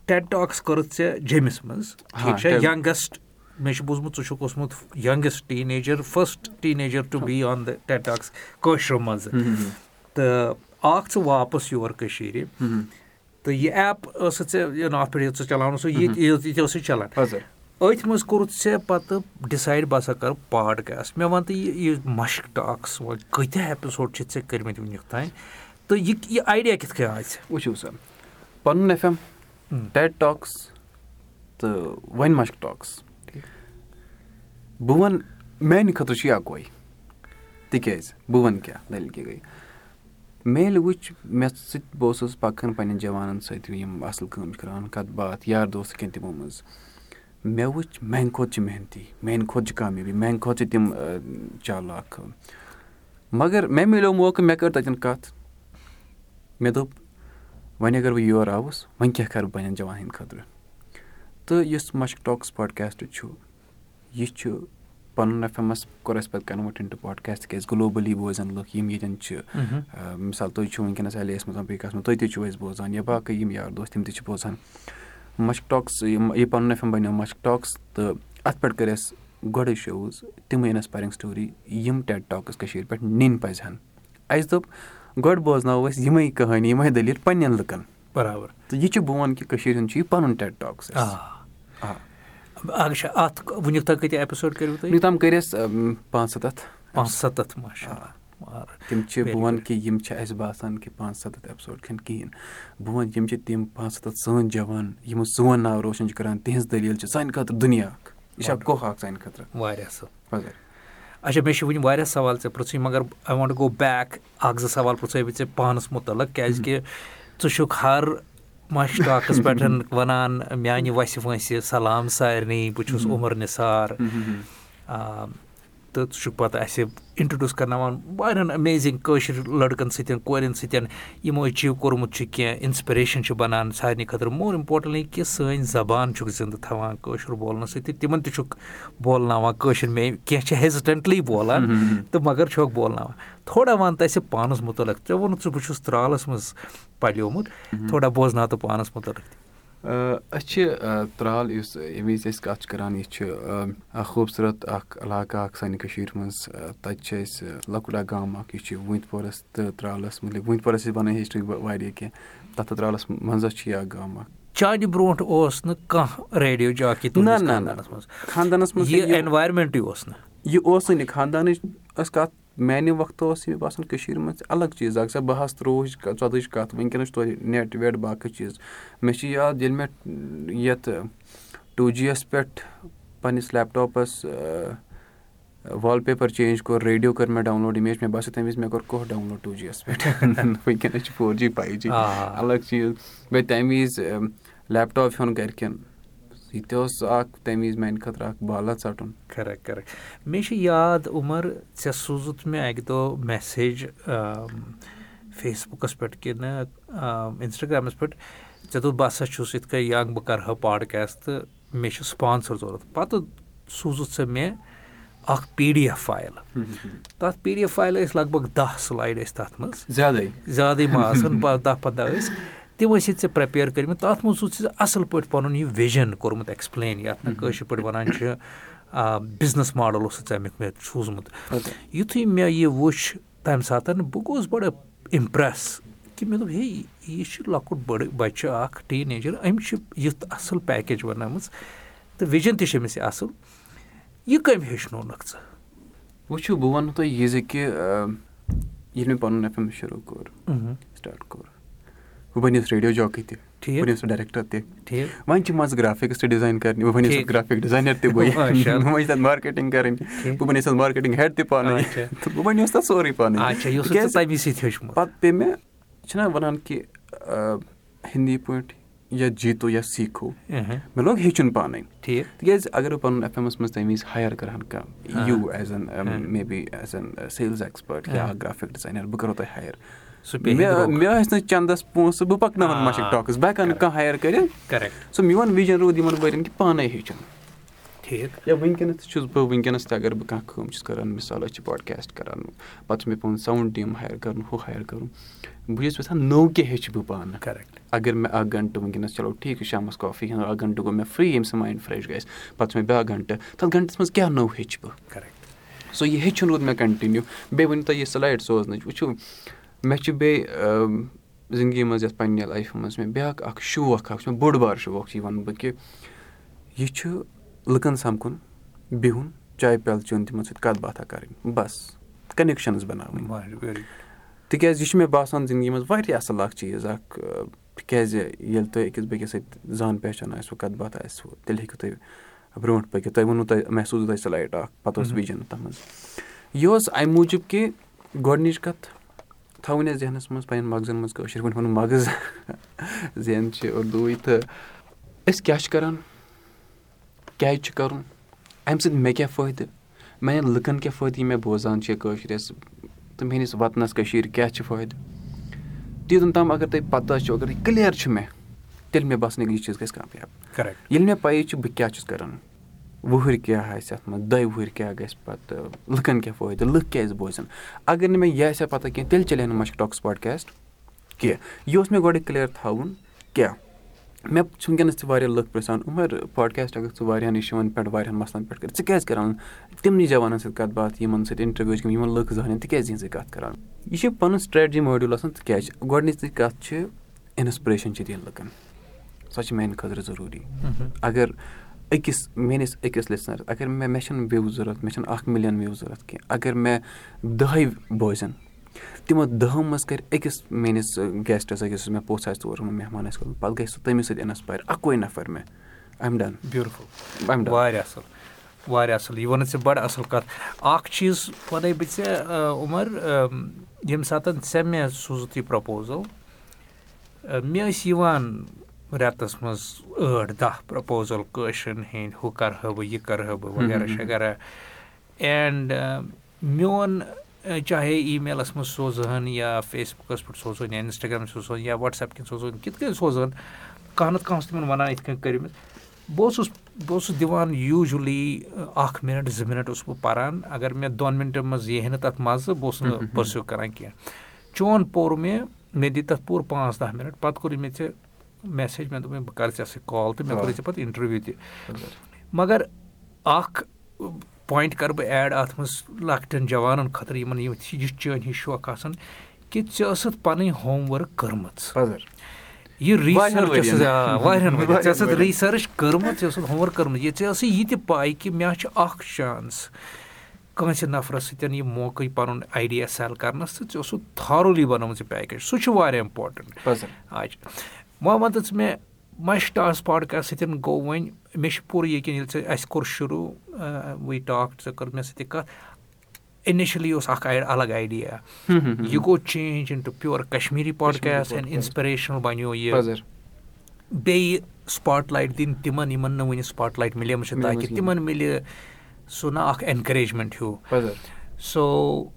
تہٕ یہِ چھُ اَکھ ریڈیو سِٹیشَن کٔشیٖرِ منٛز تَتھ پٮ۪ٹھ چھُس بہٕ اَتہِ کٲم وٕنکٮ۪نَس سِٹیشَن ہٮ۪ڈ کٲم کَران سو سو ٹٮ۪ٹ ٹاکٕس کٔرٕتھ ژےٚ جیٚمِس منٛز یَنٛگَسٹ مےٚ چھُ بوٗزمُت ژٕ چھُکھ اوسمُت youngest teenager first teenager to be on the TED talks کٲشرِ منٛزٕ. تہٕ آکھ ژٕ واپَس یور کٔشیٖرِ تہٕ یہِ ایپ ٲسٕتھ ژےٚ اَتھ پٮ۪ٹھ ییٚتہِ ژٕ چَلاوان اوسُکھ یہِ یہِ ٲسٕے چَلان۔ أتھۍ منٛز کوٚرُتھ ژےٚ پَتہٕ ڈِسایڈ بہٕ ہَسا کَرٕ پاڈکاسٹ مےٚ وَن تہٕ یہِ مَشٕک ٹاکٕس وۄنۍ کۭتیاہ ایپِسوڈ چھِ ژےٚ کٔرمٕتۍ وٕنیُک تانۍ؟ تہٕ یہِ یہِ آیڈیا کِتھ کٔنۍ آے ژےٚ؟ وٕچھِو سا۔ پَنُن ایف ایم ٹیٹ ٹاکٕس تہٕ وۄنۍ مَشٕک ٹاکٕس بہٕ وَنہٕ میٛانہِ خٲطرٕ چھُ یہِ اَکوے تِکیٛازِ بہٕ وَنہٕ کیٛاہ دٔلیٖل کیٛاہ گٔے مےٚ ییٚلہِ وٕچھ مےٚ سۭتۍ بہٕ اوسُس پَکان پنٛنٮ۪ن جوانَن سۭتۍ یِم اَصٕل کٲم چھِ کَران کَتھ باتھ یار دوس کینٛہہ تِمو منٛز مےٚ وٕچھ میٛانہِ کھۄتہٕ چھِ محنتی میٛانہِ کھۄتہٕ چھِ کامیٲبی میٛانہِ کھۄتہٕ چھِ تِم چالاک مگر مےٚ مِلیو موقعہٕ مےٚ کٔر تَتٮ۪ن کَتھ مےٚ دوٚپ وۄنۍ اگر بہٕ یور آوُس وۄنۍ کیٛاہ کَرٕ بہٕ پنٛنٮ۪ن جوانَن ہِنٛدِ خٲطرٕ؟ تہٕ یُس مَشک ٹاکٕس پاڈکاسٹ چھُ یہِ چھُ پَنُن ایف اٮ۪مَس کوٚر اَسہِ پَتہٕ کَنوٲٹ اِن ٹُہ پاڈکاسٹ تِکیٛازِ گلوبٔلی بوزان لُکھ یِم ییٚتٮ۪ن چھِ مِثال تُہۍ چھُو وٕنکٮ۪نَس ایل اے یَس منٛز کَتھ منٛز تُہۍ تہِ چھُو أسۍ بوزان یا باقٕے یِم یار دوس تِم تہِ چھِ بوزان۔ مَشک ٹاکٕس یِم یہِ پَنُن ایف ایم بَنیو مَشک ٹاکٕس تہٕ اَتھ پٮ۪ٹھ کٔرۍ اَسہِ گۄڈَے شوز تِمٕے اِنَسپایرِنٛگ سٹوری یِم ٹٮ۪ٹ ٹاکٕس کٔشیٖرِ پٮ۪ٹھ نِنۍ پَزِ ہَن۔ اَسہِ دوٚپ گۄڈٕ بوزناوو أسۍ یِمَے کٕہٲنی یِمَے دٔلیٖل پنٛنٮ۪ن لُکَن۔ برابر۔ تہٕ یہِ چھُ بہٕ وَنہٕ کہِ کٔشیٖرِ ہُنٛد چھُ یہِ پَنُن ٹٮ۪ٹ ٹاکٕس یوٚتام کٔرۍ اَسہِ پانٛژھ سَتَتھ۔ تِم چھِ بہٕ وَنہٕ کہِ یِم چھِ اَسہِ باسان کہِ پانٛژھ سَتَتھ اٮ۪پِسوڈ کھٮ۪ن کِہیٖنۍ۔ بہٕ وَنہٕ یِم چھِ تِم پانٛژھ سَتَتھ سٲنۍ جوان یِمو سون ناو روشَن چھِ کَران تِہِنٛز دٔلیٖل چھِ سانہِ خٲطرٕ دُنیا اَکھ یہِ چھا کوہ اَکھ سانہِ خٲطرٕ۔ واریاہ اَصٕل اچھا مےٚ چھِ وٕنہِ واریاہ سوال ژےٚ پِرٛژھٕنۍ مگر آی وانٹ گو بیک اَکھ زٕ سوال پِرٛژھے بہٕ ژےٚ پانَس مُتعلق کیٛازِکہِ ژٕ چھُکھ ہر مَش ٹاکَس پٮ۪ٹھ وَنان میٛانہِ وَسہِ وٲنٛسہِ سلام سارنٕے بہٕ چھُس عُمر نِثار تہٕ ژٕ چھُکھ پَتہٕ اَسہِ اِنٹرٛڈیوٗس کَرناوان واریاہَن امیزِنٛگ کٲشِر لٔڑکَن سۭتۍ کورٮ۪ن سۭتۍ. یِمو ایچیٖو کوٚرمُت چھُ کینٛہہ اِنسپِریشَن چھُ بَنان سارنٕے خٲطرٕ. مور اِمپاٹَنٛٹلی کہِ سٲنۍ زبان چھُکھ زِندٕ تھاوان کٲشُر بولنہٕ سۭتۍ. تہِ تِمَن تہِ چھُکھ بولناوان کٲشِر مے کینٛہہ چھِ ہیزِٹَنٛٹلی بولان تہٕ مگر چھُکھ بولناوان. تھوڑا وَن تہٕ اَسہِ پانَس مُتعلِق. ژےٚ ووٚنُتھ ژٕ بہٕ چھُس ترٛالَس منٛز پَلیومُت. تھوڑا بوزناو تہٕ پانَس مُتعلِق. تہِ أسۍ چھِ ترٛال یُس ییٚمہِ وِزِ أسۍ کَتھ چھِ کَران یہِ چھُ خوٗبصوٗرت اَکھ علاقہٕ اَکھ سانہِ کٔشیٖرِ منٛز تَتہِ چھِ أسۍ لۄکُٹ اَکھ گام اَکھ یہِ چھُ وُنٛتۍ پورَس تہٕ ترٛالَس مطلب وُنٛتۍ پورَس چھِ بَنٲوِتھ ہِسٹرٛی واریاہ کینٛہہ تَتھ تہٕ ترٛالَس منٛزَس چھُ یہِ اَکھ گام اَکھ چانہِ برونٛٹھ اوس نہٕ کانٛہہ ریڈیو جاکی خاندانَس منٛز یہِ اٮ۪نوارمٮ۪نٛٹٕے اوس نہٕ یہِ اوسُے نہٕ خاندانٕچ ٲس کَتھ میٛانہِ وقتہٕ اوس یہِ مےٚ باسان کٔشیٖرِ منٛز الگ چیٖز اَکھ سۄ بہس ترٛۆوُہٕچ ژۄدہٕچ کَتھ وٕنکٮ۪نَس چھُ توتہِ نٮ۪ٹ وٮ۪ٹ باقٕے چیٖز۔ مےٚ چھِ یاد ییٚلہِ مےٚ یَتھ ٹوٗ جی یَس پٮ۪ٹھ پنٛنِس لیپٹاپَس وال پیپَر چینٛج کوٚر ریڈیو کٔر مےٚ ڈاوُن لوڈ اِمیج مےٚ باسیو تَمہِ وِزِ مےٚ کوٚر کوٚہ ڈاوُن لوڈ ٹوٗ جی یَس پٮ۪ٹھ۔ وٕنکٮ۪نَس چھِ فور جی فایِو جی الگ چیٖز۔ بیٚیہِ تَمہِ وِزِ لیپٹاپ ہیوٚن گَرِکٮ۪ن یہِ تہِ اوس اَکھ تَمہِ وِزِ میٛانہِ خٲطرٕ اَکھ بالا ژَٹُن۔ کَرٮ۪کٹ کَرٮ۪کٹ مےٚ چھِ یاد عُمر ژےٚ سوٗزُتھ مےٚ اَکہِ دۄہ مٮ۪سیج فیس بُکَس پٮ۪ٹھ کِنہٕ اِنسٹاگرٛامَس پٮ۪ٹھ ژےٚ دوٚپ بہٕ ہَسا چھُس یِتھ کٔنۍ یَنٛگ بہٕ کَرٕ ہا پاڈکاسٹ تہٕ مےٚ چھُ سُپانسَر ضوٚرَتھ۔ پَتہٕ سوٗزُتھ ژٕ مےٚ اَکھ پی ڈی ایف فایل تَتھ پی ڈی ایف فایلہٕ ٲسۍ لگ بگ دَہ سٕلایڈ ٲسۍ تَتھ منٛز۔ زیادَے۔ زیادَے ما آسان دَہ پنٛداہ ٲسۍ تِم ٲسۍ ژےٚ پرٛٮ۪پِیَر کٔرمٕتۍ تَتھ منٛز اوس ژےٚ اَصٕل پٲٹھۍ پَنُن یہِ وِجَن کوٚرمُت ایٚکٕسپٕلین یَتھ نہٕ کٲشِر پٲٹھۍ وَنان چھِ بِزنِس ماڈَل اوسُتھ ژےٚ اَمیُک مےٚ سوٗزمُت یُتھُے مےٚ یہِ وٕچھ تَمہِ ساتہٕ بہٕ گوٚوُس بَڑٕ اِمپرٛٮ۪س کہِ مےٚ دوٚپ ہے یہِ چھُ لۄکُٹ بٔڑٕ بَچہِ اَکھ ٹیٖن ایجَر أمۍ چھِ یُتھ اَصٕل پیکیج بَنٲومٕژ تہٕ وِجَن تہِ چھِ أمِس یہِ اَصٕل یہِ کٔمۍ ہیٚچھنونَکھ ژٕ وٕچھِو بہٕ وَنہو تۄہہِ یہِ زِ کہِ ییٚلہِ مےٚ پَنُن ایف ایم شروٗع کوٚر سٹاٹ کوٚر بہٕ بَنیوس ریڈیو جاکٕے تہِ ٹھیٖک بَنیوس ڈایریکٹر تہِ وۄنۍ چھِ منٛزٕ گرافِکٕس تہِ ڈِزاین کَرنہِ بہٕ بَنیوس گرافِک ڈِزاینَر تہِ بہٕ وۄنۍ چھِ تَتھ مارکیٹِنٛگ کَرٕنۍ بہٕ بَنیوس تَتھ مارکیٹِنٛگ ہیڈ تہِ پانَے تہٕ بہٕ بَنیوس تَتھ سورُے پانَے پَتہٕ پیٚیہِ مےٚ چھِنہ وَنان کہِ ہِندی پٲٹھۍ یا جیٖتو یا سیٖکھو مےٚ لوگ ہیٚچھُن پانَے تِکیٛازِ اگر بہٕ پَنُن ایف ایمَس منٛز تَمہِ وِزِ ہایَر کَرٕہَن کانٛہہ you as an maybe as an sales expert یا گرافِک ڈِزاینَر بہٕ کَرو تۄہہِ ہایَر مےٚ آسہِ نہٕ چَندَس پونٛسہٕ بہٕ پَکناوَن مَشِک ٹاکٕس بہٕ ہٮ۪کہٕ ہا نہٕ کانٛہہ ہایَر کٔرِتھ۔ سُہ میون وِجَن روٗد یِمَن ؤرۍ یَن کہِ پانَے ہیٚچھُن۔ ٹھیٖک۔ یا وٕنکٮ۪نَس تہِ چھُس بہٕ وٕنکٮ۪نَس تہِ اگر بہٕ کانٛہہ کٲم چھُس کَران مِثال أسۍ چھِ پاڈکاسٹ کَران پَتہٕ چھُ مےٚ پَنُن ساوُنٛڈ ٹیٖم ہایَر کَرُن ہُہ ہایَر کَرُن۔ بہٕ چھُس یَژھان نوٚو کینٛہہ ہیٚچھِ بہٕ پانہٕ۔ کَرٮ۪کٹ اگر مےٚ اَکھ گَنٹہٕ وٕنکٮ۪نَس چلو ٹھیٖک چھُ شامَس کافی ہُنٛد اَکھ گَنٹہٕ گوٚو مےٚ فرٛی ییٚمہِ سۭتۍ ماینڈ فرٛٮ۪ش گژھِ پَتہٕ چھُ مےٚ بیٛاکھ گَنٹہٕ تَتھ گَنٹَس منٛز کیٛاہ نوٚو ہیٚچھِ بہٕ؟ کَرٮ۪کٹ سو یہِ ہیٚچھُن روٗد مےٚ کَنٹِنیوٗ بیٚیہِ ؤنِو تُہۍ یہِ سٕلایڈ سوزنٕچ وٕچھِو مےٚ چھُ بیٚیہِ زِندگی منٛز یَتھ پنٛنہِ لایفہِ منٛز مےٚ بیٛاکھ اَکھ شوق اَکھ چھُ مےٚ بوٚڑ بار شوق چھُ یہِ وَنہٕ بہٕ کہِ یہِ چھُ لُکَن سَمکھُن بِہُن چاے پیٛالہٕ چیوٚن تِمَن سۭتۍ کَتھ باتھا کَرٕنۍ بَس کَنٮ۪کشَنٕز بَناوٕنۍ۔ تِکیٛازِ یہِ چھُ مےٚ باسان زِندگی منٛز واریاہ اَصٕل اَکھ چیٖز اَکھ تِکیٛازِ ییٚلہِ تُہۍ أکِس بیٚکِس سۭتۍ زان پہچان آسِوٕ کَتھ باتھ آسِوٕ تیٚلہِ ہیٚکِو تُہۍ برونٛٹھ پٔکِتھ تۄہہِ ووٚنوُ تۄہہِ محسوٗس تۄہہِ سٕلایٹ اَکھ پَتہٕ اوس وِجَن تَتھ منٛز۔ یہِ اوس اَمہِ موٗجوٗب کہِ گۄڈنِچ کَتھ تھاوٕنۍ اَسہِ ذہنَس منٛز پنٕنٮ۪ن مغزَن منٛز کٲشِر پٲٹھۍ وَنُن مغز ذہن چھِ اُردوٕے تہٕ أسۍ کیٛاہ چھِ کَران؟ کیٛازِ چھِ کَرُن؟ اَمہِ سۭتۍ مےٚ کیٛاہ فٲیدٕ؟ میٛانٮ۪ن لُکَن کیٛاہ فٲیدٕ یِم مےٚ بوزان چھِ کٲشرِس تہٕ میٛٲنِس وطنَس کٔشیٖرِ کیٛاہ چھِ فٲیدٕ؟ تیٖژَن تام اگر تۄہہِ پَتہ چھُ اگر یہِ کٕلیر چھُ مےٚ تیٚلہِ مےٚ باسان یہِ چیٖز گژھِ کامیاب۔ ییٚلہِ مےٚ پَیی چھِ بہٕ کیٛاہ چھُس کَران وُہٕرۍ کیٛاہ آسہِ اَتھ منٛز؟ دۄیہِ وُہٕرۍ کیٛاہ گژھِ پَتہٕ؟ لُکَن کیٛاہ فٲیدٕ؟ لُکھ کیٛازِ بوزن اگر نہٕ مےٚ یہِ آسہِ ہا پَتہ کینٛہہ تیٚلہِ چَلہِ ہا نہٕ مَشک ٹاکٕس پاڈکاسٹ کینٛہہ۔ یہِ اوس مےٚ گۄڈٕ کٕلیر تھاوُن کیٛاہ؟ مےٚ چھِ وٕنکٮ۪نَس تہِ واریاہ لُکھ پِرٛژھان عمر پاڈکاسٹ اگر ژٕ واریاہَن اِشوَن پٮ۪ٹھ واریاہَن مَسلَن پٮ۪ٹھ کَرٕ ژٕ کیٛازِ کَران تِمنٕے جوانَن سۭتۍ کَتھ باتھ یِمَن سۭتۍ اِنٹَروِو چھِ یِمَن لُکھ زانن تِکیٛازِ یِہٕنٛز کَتھ کَران؟ یہِ چھِ پَنُن سٹرٛیٹجی ماڈیوٗل آسان تِکیٛازِ گۄڈنِچی کَتھ چھِ اِنَسپریشَن چھِ دِنۍ لُکَن۔ سۄ چھِ میٛانہِ خٲطرٕ ضروٗری۔ اگر أکِس میٲنِس أکِس لِسنَرَس اگر مےٚ مےٚ چھِنہٕ وِو ضوٚرَتھ مےٚ چھِنہٕ اَکھ مِلیَن وِو ضوٚرَتھ کینٛہہ۔ اگر مےٚ دَہَے بوزن تِمو دَہو منٛز کَرِ أکِس میٲنِس گیسٹَس أکِس مےٚ پوٚژھ آسہِ تور مہمان آسہِ کوٚرمُت پَتہٕ گژھِ سُہ تٔمِس سۭتۍ اِنَسپایر اَکُے نَفر مےٚ۔ اَمہِ ڈَن بیوٗٹِفُل واریاہ اَصٕل واریاہ اَصٕل۔ یہِ ووٚنُتھ ژےٚ بَڑٕ اَصٕل کَتھ۔ اَکھ چیٖز وَنَے بہٕ ژےٚ عمر ییٚمہِ ساتہٕ ژےٚ مےٚ سوٗزُتھ یہِ پرٛپوزَل مےٚ ٲسۍ یِوان رٮ۪تَس منٛز ٲٹھ دَہ پرٛپوزَل کٲشرٮ۪ن ہِنٛدۍ ہُہ کَرٕہا بہٕ یہِ کَرٕہا بہٕ وغیرہ شغیرہ اینٛڈ میون چاہے ای میلَس منٛز سوزٕہَن یا فیس بُکَس پٮ۪ٹھ سوزہون یا اِنسٹاگرٛامَس سوزہون یا وَٹسیپ کِنۍ سوزہون کِتھ کٔنۍ سوزہون کانٛہہ نَتہٕ کانٛہہ اوس تِمَن وَنان یِتھ کٔنۍ کٔرمٕژ۔ بہٕ اوسُس بہٕ اوسُس دِوان یوٗجؤلی اَکھ مِنَٹ زٕ مِنَٹ اوسُس بہٕ پَران۔ اگر مےٚ دۄن مِنٹَن منٛز یی ہے نہٕ تَتھ مَزٕ بہٕ اوسُس نہٕ پٔرسِو کَران کینٛہہ۔ چون پوٚر مےٚ مےٚ دِتۍ تَتھ پوٗرٕ پانٛژھ دَہ مِنَٹ۔ پَتہٕ کوٚرُے مےٚ ژےٚ میسیج مےٚ دوٚپ بہٕ کَرٕ ژےٚ سۭتۍ کال تہٕ مےٚ کوٚرُے ژےٚ پَتہٕ اِنٹَروِو تہِ مگر اَکھ پویِنٛٹ کَرٕ بہٕ ایڈ اَتھ منٛز لۄکٹٮ۪ن جوانَن خٲطرٕ یِمَن یہِ چٲنۍ ہِنٛدۍ شوق آسان کہِ ژےٚ ٲسٕتھ پَنٕنۍ ہوم ؤرٕک کٔرمٕژ یہِ ریٖسٔرٕچ واریاہَن ژےٚ ٲسٕتھ رِسٔرٕچ کٔرمٕژ ژےٚ ٲسٕتھ ہوم ؤرٕک کٔرمٕژ یہِ ژےٚ ٲسٕے یہِ تہِ پاے کہِ مےٚ چھُ اکھ چانٕس کٲنٛسہِ نَفرَس سۭتۍ یہِ موقعہٕ پَنُن آیڈیا سیل کَرنَس تہٕ ژےٚ اوسُتھ تھارولی بَنٲومٕژ یہِ پیکیج سُہ چھُ واریاہ اِمپاٹَنٛٹ وۄنۍ وَنتہٕ ژٕ مےٚ مَش ٹاس پاڈکاسٹ سۭتۍ گوٚو وۄنۍ مےٚ چھُ پوٗرٕ یقیٖن ییٚلہِ ژےٚ اَسہِ کوٚر شروٗع وٕے ٹاک ژےٚ کٔر مےٚ سۭتۍ کَتھ اِنِشلی اوس اَکھ اَلگ آیڈیا یہِ گوٚو change into pure Kashmiri podcast and inspirational بَنیو یہِ بیٚیہِ سُپاٹ لایٹ دِنۍ تِمَن یِمَن نہٕ وٕنہِ سُپاٹ لایٹ مِلیمٕژ چھِ تاکہِ تِمَن مِلہِ سُہ نہ اَکھ اٮ۪نکَریجمٮ۪نٛٹ ہیوٗ سو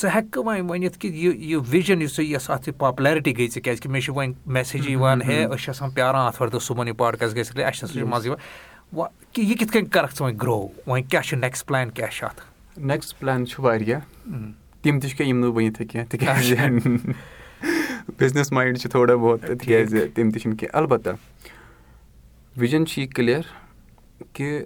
ژٕ ہٮ۪کہٕ وۄنۍ ؤنِتھ کہِ یہِ یہِ وِجَن یُس ژےٚ یۄس اَتھ یہِ پاپُلیرٹی گٔے ژےٚ کیٛازِکہِ مےٚ چھِ وۄنۍ میسیج یِوان ہے أسۍ چھِ آسان پیاران اَتھوارِ دۄہ صُبحن یہِ پاڈکاسٹ گژھِ اَسہِ ہسا چھُ مَزٕ یِوان. کہِ یہِ کِتھ کٔنۍ کَرَکھ ژٕ وۄنۍ گرٛو وۄنۍ کیٛاہ چھُ نٮ۪کٕسٹ پٕلین کیٛاہ چھُ اَتھ? نٮ۪کٕسٹ پٕلین چھُ واریاہ۔ تِم تہِ چھِ کینٛہہ یِم نہٕ ؤنِتھ ہیٚکہِ کینٛہہ تِکیٛازِ بِزنِس مایِنٛڈ چھِ تھوڑا بہت تِکیٛازِ تِم تہِ چھِنہٕ کینٛہہ۔ اَلبتہ وِجَن چھِ یہِ کٕلیر کہِ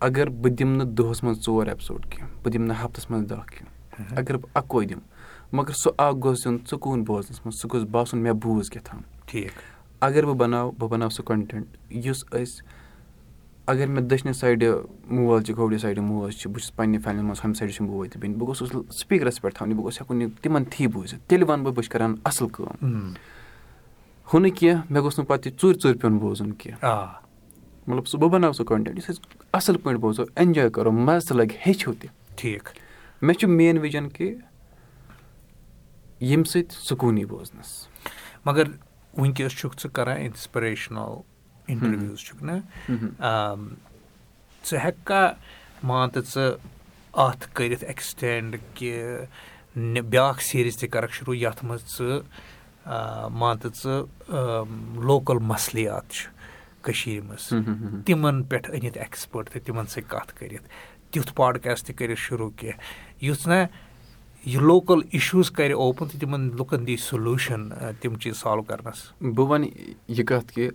اگر بہٕ دِمہٕ نہٕ دۄہَس منٛز ژور ایپِسوڈ کینٛہہ بہٕ دِمہٕ نہٕ ہَفتَس منٛز دَہ کینٛہہ اگر بہٕ اَکوے دِمہٕ مگر سُہ اَکھ گوٚژھ دیُن ژُکوٗن بوزنَس منٛز سُہ گوٚژھ باسُن مےٚ بوٗز کیٛاہ تھام ٹھیٖک اگر بہٕ بَناو بہٕ بَناو سُہ کَنٹٮ۪نٛٹ یُس أسۍ اگر مےٚ دٔچھنہِ سایڈٕ مول چھِ کھوورِ سایڈٕ موج چھِ بہٕ چھُس پنٛنہِ فیملی منٛز ہُمہِ سایڈٕ چھُم بوے تہٕ بیٚنہِ بہٕ گوٚژھُس سٕپیٖکرَس پٮ۪ٹھ تھاوُن بہٕ گوٚژھ ہٮ۪کُن یہِ تِمَن تھی بوٗزِتھ تیٚلہِ وَنہٕ بہٕ بہٕ چھُس کَران اَصٕل کٲم ہُہ نہٕ کینٛہہ مےٚ گوٚژھ نہٕ پَتہٕ یہِ ژوٗرِ ژوٗرِ پیوٚن بوزُن کینٛہہ مطلب سُہ بہٕ بَناو سُہ کَنٹٮ۪نٛٹ یُس أسۍ اَصٕل پٲٹھۍ بوزو اٮ۪نجاے کَرو مَزٕ تہِ لَگہِ ہیٚچھِو تہِ ٹھیٖک مےٚ چھُ مین وِجَن کہِ ییٚمہِ سۭتۍ سکوٗن یی بوزنَس۔ مگر وٕنکٮ۪س چھُکھ ژٕ کَران اِنسپریشنَل اِنٹَروِوٕز چھُکھ نہ ژٕ ہٮ۪ککھا مان تہٕ ژٕ اَتھ کٔرِتھ اٮ۪کٕسٹینٛڈ کہِ بیٛاکھ سیٖریٖز تہِ کَرَکھ شروٗع یَتھ منٛز ژٕ مان تہٕ ژٕ لوکَل مَسلِیات چھِ کٔشیٖرِ منٛز۔ تِمَن پٮ۪ٹھ أنِتھ اٮ۪کٕسپٲٹ تہٕ تِمَن سۭتۍ کَتھ کٔرِتھ۔ تیُتھ پاڈکاسٹ تہِ کٔرِتھ شروٗع کینٛہہ یُس نہ یہِ لوکَل اِشوٗز کَرِ اوپُن تہٕ تِمَن لُکَن دی سولوٗشَن تِم چیٖز سالو کَرنَس۔ بہٕ وَنہٕ یہِ کَتھ کہِ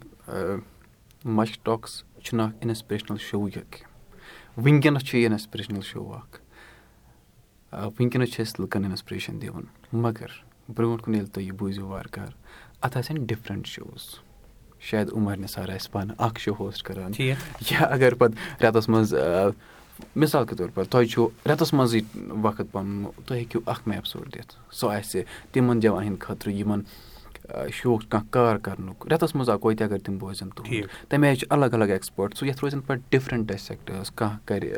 مَش ٹاکٕس چھُنہٕ اَکھ اِنَسپریشنَل شو یہِ کینٛہہ وٕنکٮ۪نَس چھُ یہِ اِنَسپریشنَل شو اَکھ۔ وٕنکٮ۪نَس چھِ أسۍ لُکَن اِنَسپریشَن دِوان۔ مگر برونٛٹھ کُن ییٚلہِ تُہۍ یہِ بوٗزِو وارٕ کارٕ اَتھ آسن ڈِفرَنٛٹ شوز شاید عُمر نِثار آسہِ پانہٕ اکھ شو ہوسٹ کَران۔ یا اگر پَتہٕ رٮ۪تَس منٛز مِثال کے طور پر تۄہہِ چھُو رٮ۪تَس منٛزٕے وقت پَنُن تُہۍ ہیٚکِو اَکھ مےٚ ایپِسوڈ دِتھ سُہ آسہِ تِمَن جوانن ہِنٛدۍ خٲطرٕ یِمَن شوق کانٛہہ کار کَرنُک رٮ۪تَس منٛز اَکوے تہِ اگر تِم بوزن تہٕ تَمہِ آیہِ چھِ الگ الگ ایٚکٕسپٲٹ سُہ یَتھ روزن پَتہٕ ڈِفرَنٹ اَسہِ سٮ۪کٹٲرٕس کانٛہہ کَرِ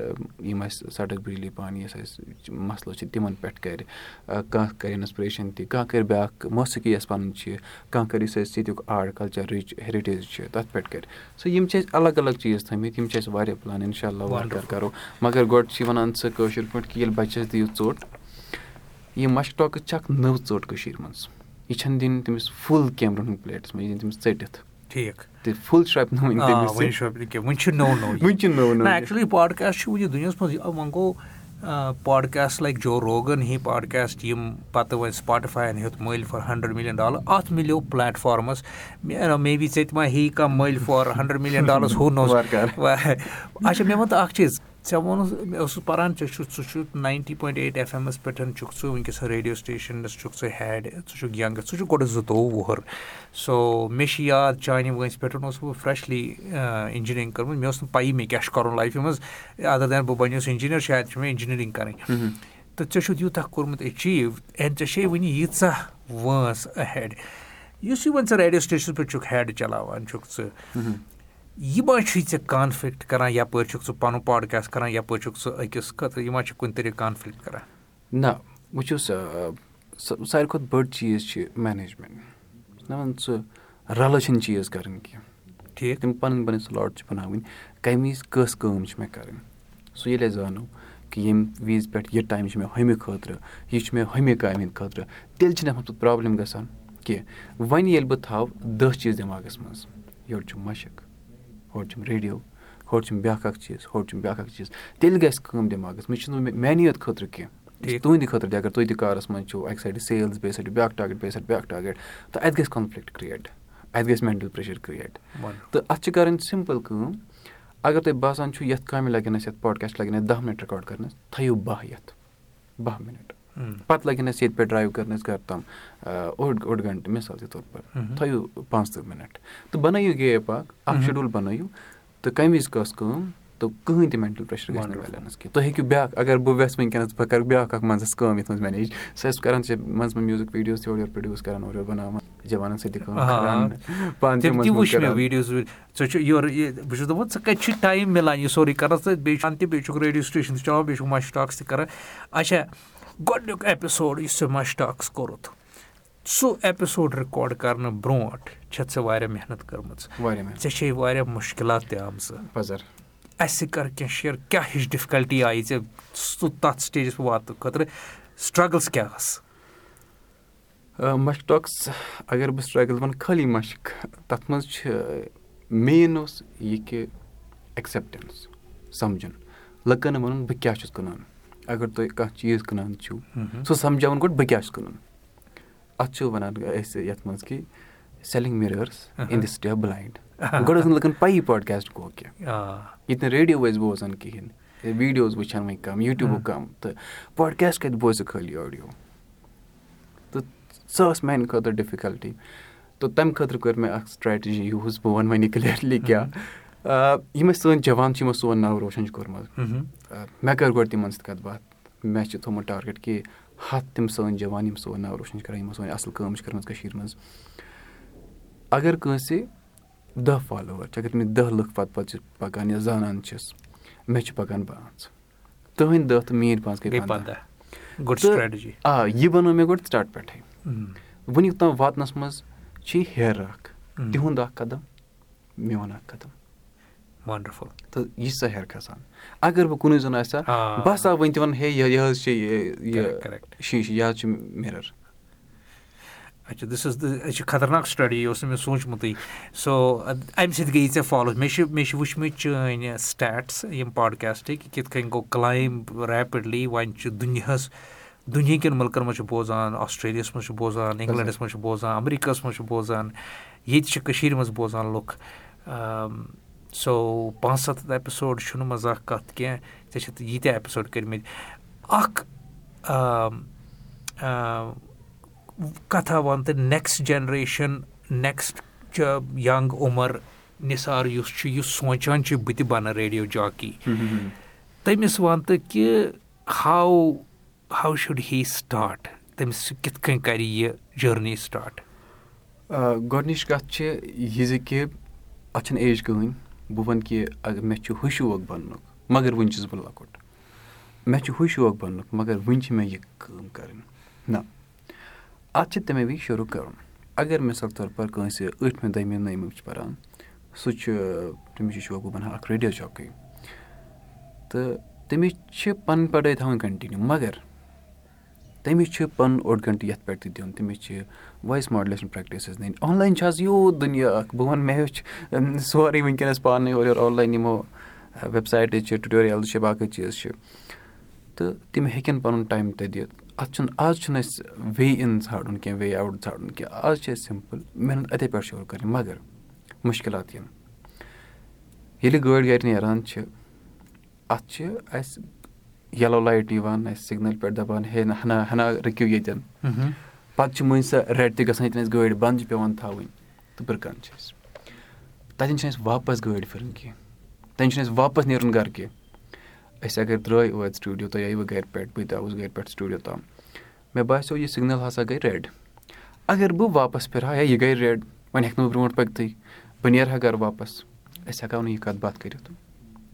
یِم اَسہِ سڑک بِجلی پانی یۄس اَسہِ مَسلہٕ چھِ تِمَن پٮ۪ٹھ کَرِ کانٛہہ کَرِ اِنَسپریشَن تہِ کانٛہہ کَرِ بیٛاکھ موسیٖقی یۄس پَنٕنۍ چھِ کانٛہہ کَرِ یُس اَسہِ ییٚتیُک آرٹ کَلچَرٕچ ہیرِٹیج چھِ تَتھ پٮ۪ٹھ کَرِ۔ سو یِم چھِ اَسہِ الگ الگ چیٖز تھٲمٕتۍ یِم چھِ اَسہِ واریاہ پٕلان اِنشاء اللہ وارٕ کارٕ کَرو۔ مگر گۄڈٕ چھِ وَنان ژٕ کٲشِر پٲٹھۍ کہِ ییٚلہِ بَچَس دِیِو ژوٚٹ یہِ مَشہِ ٹۄکٕس چھِ اَکھ نٔو ژوٚٹ کٔشیٖرِ منٛز یہِ چھَنہٕ دِنۍ تٔمِس فُل کیمرَن ہُنٛد پٕلیٹَس منٛز یہِ دِنۍ تٔمِس ژٔٹِتھ ٹھیٖک فُل شرٛاپہِ نہٕ وۄنۍ گوٚو پاڈکاسٹ لایک جو روگَن ہی پاڈکاسٹ یِم پَتہٕ وۄنۍ سٕپاٹِفاین ہیوٚت مٔلۍ فار ہَنڈرَنٛڈ مِلیَن ڈالر اَتھ مِلیو پٕلیٹفارمَس مے بی ژےٚ تہِ ما ہیٚیہِ کانٛہہ مٔلۍ فار ہَنڈرَنٛڈ مِلیَن ڈالَرس ہُہ نوٚو اچھا مےٚ وَن تہٕ اَکھ چیٖز ژےٚ ووٚنُتھ مےٚ اوسُس پَران ژےٚ چھُتھ ژٕ چھُکھ ناینٹی پویِنٛٹ ایٹ ایف ایمَس پٮ۪ٹھ چھُکھ ژٕ وٕنکیٚس ریڈیو سِٹیشَنَس چھُکھ ژٕ ہیڈ ژٕ چھُکھ یَنٛگَسٹ ژٕ چھُکھ گۄڈٕ زٕتووُہ وُہُر سو مےٚ چھِ یاد چانہِ وٲنٛسہِ پٮ۪ٹھ اوسُس بہٕ فرٛٮ۪شلی اِنجیٖنٔرِنٛگ کٔرمٕژ مےٚ اوس نہٕ پَیی مےٚ کیٛاہ چھُ کَرُن لایفہِ منٛز اَدَر دین بہٕ بَنیوس اِنجیٖنَر شاید چھِ مےٚ اِنجیٖنٔرِنٛگ کَرٕنۍ تہٕ ژےٚ چھُتھ یوٗتاہ کوٚرمُت ایٚچیٖو اینڈ ژےٚ چھے وٕنہِ ییٖژاہ وٲنٛس اہٮ۪ڈ یُس یہِ وۄنۍ ژٕ ریڈیو سِٹیشنَس پٮ۪ٹھ چھُکھ ہیڈ چلاوان چھُکھ ژٕ یہِ ما چھُے ژےٚ کانفِلِکٹ کَران یَپٲرۍ چھُکھ ژٕ پَنُن پاڈکاسٹ کَران یَپٲرۍ چھُکھ ژٕ أکِس خٲطرٕ یہِ ما چھِ کُنہِ طریٖقہٕ کانفِلِکٹ کَران؟ نہ وٕچھِو سا ساروی کھۄتہٕ بٔڑ چیٖز چھِ مینیجمینٹ نہ وَن ژٕ رَلہٕ چھِنہٕ چیٖز کَرٕنۍ کینٛہہ. ٹھیٖک. تِم پَنٕنۍ پَنٕنۍ سٕلاٹ چھِ بَناوٕنۍ کَمہِ وِزِ کٔژ کٲم چھِ مےٚ کَرٕنۍ؟ سُہ ییٚلہِ أسۍ زانو کہِ ییٚمہِ وِزِ پٮ۪ٹھ یہِ ٹایم چھُ مےٚ ہُمہِ خٲطرٕ یہِ چھُ مےٚ ہُمہِ کامہِ ہِنٛدِ خٲطرٕ تیٚلہِ چھِنہٕ اَتھ منٛز پرٛابلِم گژھان کینٛہہ۔ وۄنۍ ییٚلہِ بہٕ تھاوٕ دہ چیٖز دٮ۪ماغَس منٛز یورٕ چھُم مَشق ہورٕ چھُم ریڈیو ہورٕ چھُم بیٛاکھ اَکھ چیٖز ہورٕ چھُم بیٛاکھ اَکھ چیٖز تیٚلہِ گژھِ کٲم دٮ۪ماغَس منٛز چھُنہٕ میٛانہِ یوت خٲطرٕ کینٛہہ تُہٕنٛدِ خٲطرٕ تہِ اگر تُہۍ تہِ کارَس منٛز چھُو اَکہِ سایڈٕ سیلٕز بیٚیہِ سایڈٕ بیٛاکھ ٹارگیٹ بیٚیہِ سایڈٕ بیٛاکھ ٹارگیٹ تہٕ اَتہِ گژھِ کانفِلِکٹ کِرٛیٹ اَتہِ گژھِ مٮ۪نٹَل پرٛٮ۪شَر کِرٛیٹ تہٕ اَتھ چھِ کَرٕنۍ سِمپٕل کٲم اگر تۄہہِ باسان چھُو یَتھ کامہِ لَگن اَسہِ یَتھ پاڈکاسٹ لَگن اَسہِ دَہ مِنَٹ رِکاڈ کَرنَس تھٲیِو باہ یَتھ باہ مِنَٹ پَتہٕ لَگن اَسہِ ییٚتہِ پٮ۪ٹھ ڈرٛایو کَرنَس گَرٕ تام اوٚڑ اوٚڑ گَنٹہٕ مِثال کے طور پَر تھٲیِو پانٛژھ تٕرٛہ مِنَٹ۔ تہٕ بَنٲیِو گیپ اَکھ اَکھ شِڈوٗل بَنٲیِو تہٕ کَمہِ وِزِ کۄس کٲم تہٕ کٕہٕنۍ تہِ مٮ۪نٹَل پرٛٮ۪شَر گژھِ نہٕ بیلَنٕس کینٛہہ۔ تُہۍ ہیٚکِو بیٛاکھ اگر بہٕ وٮ۪ژھٕ وٕنکٮ۪نَس بہٕ کَرٕ بیٛاکھ اَکھ منٛزَس کٲم یَتھ منٛز مٮ۪نیج سُہ ٲسۍ کَران ژےٚ منٛزٕ منٛز میوٗزِک ویٖڈیوز تہِ اورٕ یورٕ پرٛوڈوٗس کَران اورٕ یورٕ بَناوان جوانَن سۭتۍ بہٕ چھُس دَپان ژٕ کَتہِ چھُے ٹایم مِلان یہِ سورُے کَرنَس تہٕ بیٚیہِ چھُ تہِ بیٚیہِ چھُکھ ریڈیو سِٹیشَن تہِ چلاوان بیٚیہِ چھُکھ مَشٹاکٕس تہِ کَران۔ اچھا گۄڈٕنیُک ایپِسوڈ یُس ژےٚ مَشٹاکٕس کوٚرُتھ سُہ ایپِسوڈ رِکاڈ کَرنہٕ برونٛٹھ چھَتھ ژےٚ واریاہ محنت کٔرمٕژ. ژےٚ چھے واریاہ مُشکِلات تہِ آمژٕ. اَسہِ کَر کینٛہہ شِیر کیٛاہ ہِش ڈِفکَلٹی آیہِ ژےٚ؟ سُہ تَتھ سِٹیجَس پٮ۪ٹھ واتنہٕ خٲطرٕ سٹرٛگٕلٕز کیٛاہ ٲس؟ مَشٹاکٕس اگر بہٕ سٹرٛگٕل وَنہٕ خٲلی مَشق تَتھ منٛز چھِ مین اوس یہِ کہِ ایٚکسیپٹَنٕس سَمجُن. لُکَن وَنُن بہٕ کیٛاہ چھُس کٕنان اگر تُہۍ کانٛہہ چیٖز کٕنان چھُو سُہ سَمجاوُن گۄڈٕ بہٕ کیٛاہ چھُس کٕنان اَتھ چھُ وَنان أسۍ یَتھ منٛز کہِ selling mirrors in the city of blind گۄڈٕ ٲس نہٕ لُکَن پَیی پاڈکاسٹ گوٚو کیٚنٛہہ. ییٚتہِ نہٕ ریڈیو ٲسۍ بوزان کِہیٖنۍ. ویٖڈیوز وٕچھان وۄنۍ کَم یوٗٹیوٗبُک کَم. تہٕ پاڈکاسٹ کَتہِ بوزِ خٲلی آڈیو تہٕ سۄ ٲس میٛانہِ خٲطرٕ ڈِفِکَلٹی تہٕ تَمہِ خٲطرٕ کٔر مےٚ اَکھ سٹرٛیٹجی یوٗز بہٕ وَنہٕ وۄنۍ یہِ کٕلیرلی کیٛاہ یِم اَسہِ سٲنۍ جوان چھِ یِمو سون ناو روشَن چھُ کوٚرمُت مےٚ کٔر گۄڈٕ تِمَن سۭتۍ کَتھ باتھ مےٚ چھِ تھوٚمُت ٹارگیٹ کہِ ہَتھ تِم سٲنۍ جوان یِم سون ناو روشَن چھِ کَران یِمو سٲنۍ اَصٕل کٲم چھِ کٔرمٕژ کٔشیٖرِ منٛز۔ اگر کٲنٛسہِ دَہ فالووَر چھِ اگر تٔمِس دَہ لُکھ پَتہٕ پَتہٕ چھِ پَکان یا زانان چھِس مےٚ چھِ پَکان پانٛژھ۔ تٕہٕنٛدۍ دَہ تہٕ میٛٲنۍ پانٛژھ گٔے آ یہِ بَنٲو مےٚ گۄڈٕ سِٹاٹ پٮ۪ٹھٕے۔ وٕنیُک تام واتنَس منٛز چھِ ہیرٕ اَکھ۔ تِہُنٛد اَکھ قدم میون اَکھ قدم وَنڈَرفُل تہٕ یہِ چھِ سۄ ہیرٕ کھَسان اگر بہٕ کُنُے زوٚن آسہِ ہا بہٕ ہسا وۄنۍ تہِ وَنہٕ ہے یہِ حظ چھِ یہِ شیٖشہٕ یہِ حظ چھُ مِرَر اچھا دِس اِز یہِ چھِ خطرناک سٹڈی یہِ اوس نہٕ مےٚ سوٗنٛچمُتٕے سو اَمہِ سۭتۍ گٔیے ژےٚ فالو مےٚ چھِ مےٚ چھِ وٕچھمٕتۍ چٲنۍ سٹیٹٕس یِم پاڈکاسٹٕکۍ کِتھ کٔنۍ گوٚو کٕلایمب ریپِڈلی وۄنۍ چھُ دُنیاہَس دُنہِکٮ۪ن مُلکَن منٛز چھِ بوزان آسٹرٛیلیاہَس منٛز چھِ بوزان اِنٛگلینٛڈَس منٛز چھِ بوزان اَمریٖکاہَس منٛز چھِ بوزان ییٚتہِ چھِ کٔشیٖرِ منٛز بوزان لُکھ سو پانٛژھ سَتَتھ ایپِسوڈ چھُنہٕ مَزاق کَتھ کینٛہہ ژےٚ چھِتھ ییٖتیٛاہ ایپِسوڈ کٔرمٕتۍ اَکھ کَتھا وَن تہٕ next generation next young Umar Nisar یُس چھُ یُس سونٛچان چھُ بہٕ تہِ بَنہٕ ریڈیو جاکی۔ تٔمِس وَن تہٕ کہِ ہَو ہَو شُڈ ہی سٹاٹ تٔمِس کِتھ کٔنۍ کَرِ یہِ جٔرنی سٹاٹ گۄڈنِچ کَتھ چھِ یہِ زِ کہِ اَتھ چھَنہٕ ایج کٕہٕنۍ بہٕ وَنہٕ کہِ مےٚ چھُ ہُہ شوق بَننُک مگر وٕنہِ چھُس بہٕ لۄکُٹ۔ مےٚ چھُ ہُہ شوق بَننُک مگر وٕنہِ چھِ مےٚ یہِ کٲم کَرٕنۍ۔ نہ اَتھ چھِ تَمے وِزِ شروٗع کَرُن۔ اگر مِثال طور پَر کٲنٛسہِ ٲٹھمہِ دٔہمہِ نٔیمہِ چھِ پَران سُہ چھُ تٔمِس چھُ شوق بہٕ بَنہٕ ہا اَکھ ریڈیو چوکٕے تہٕ تٔمِس چھِ پَنٕنۍ پَڑٲے تھاوٕنۍ کَنٹِنیوٗ مگر تٔمِس چھُ پَنُن اوٚڑ گَنٹہٕ یَتھ پٮ۪ٹھ تہِ دیُن تٔمِس چھِ وایِس ماڈلیشَن پرٛٮ۪کٹِسٕز نِنۍ۔ آنلاین چھِ آز یوٗت دُنیا اَکھ بہٕ وَنہٕ مےٚ ہیوٚچھ سورُے وٕنکٮ۪نَس پانَے اورٕ یورٕ آنلاین یِمو وٮ۪بسایٹٕز چھِ ٹُٹوریلٕز چھِ باقٕے چیٖز چھِ۔ تہٕ تِم ہیٚکن پَنُن ٹایم تہِ دِتھ۔ اَتھ چھُنہٕ آز چھُنہٕ اَسہِ وے اِن ژھانٛڈُن کینٛہہ وے آوُٹ ژھانٛڈُن کینٛہہ۔ آز چھِ اَسہِ سِمپٕل محنت اَتے پٮ۪ٹھ شروٗع کَرٕنۍ مگر مُشکِلات یِن۔ ییٚلہِ گٲڑۍ گَرِ نیران چھِ اَتھ چھِ اَسہِ یَلو لایٹ یِوان اَسہِ سِگنَل پٮ۪ٹھ دَپان ہے نہ ہنا ہنا رُکِو ییٚتٮ۪ن پَتہٕ چھِ مٔنٛزۍ سۄ رٮ۪ڈ تہِ گژھان ییٚتٮ۪ن اَسہِ گٲڑۍ بنٛد چھِ پٮ۪وان تھاوٕنۍ تہٕ بٕرکان چھِ أسۍ تَتٮ۪ن چھِنہٕ اَسہِ واپَس گٲڑۍ پھِرٕنۍ کینٛہہ تَتٮ۪ن چھُنہٕ اَسہِ واپَس نیرُن گَرٕ کینٛہہ أسۍ اگر درٛاے وٲتۍ سٹوٗڈیو تُہۍ آیوٕ گَرِ پٮ۪ٹھ بہٕ تہِ آوُس گَرِ پٮ۪ٹھ سٹوٗڈیو تام مےٚ باسیٚو یہِ سِگنَل ہسا گٔے رٮ۪ڈ اگر بہٕ واپَس پھِرٕ ہا یا یہِ گٔے رٮ۪ڈ وۄنۍ ہٮ۪کہٕ نہٕ بہٕ برونٛٹھ پٔکۍتھٕے بہٕ نیرٕ ہا گَرٕ واپَس أسۍ ہٮ۪کہٕ ہاو نہٕ یہِ کَتھ باتھ کٔرِتھ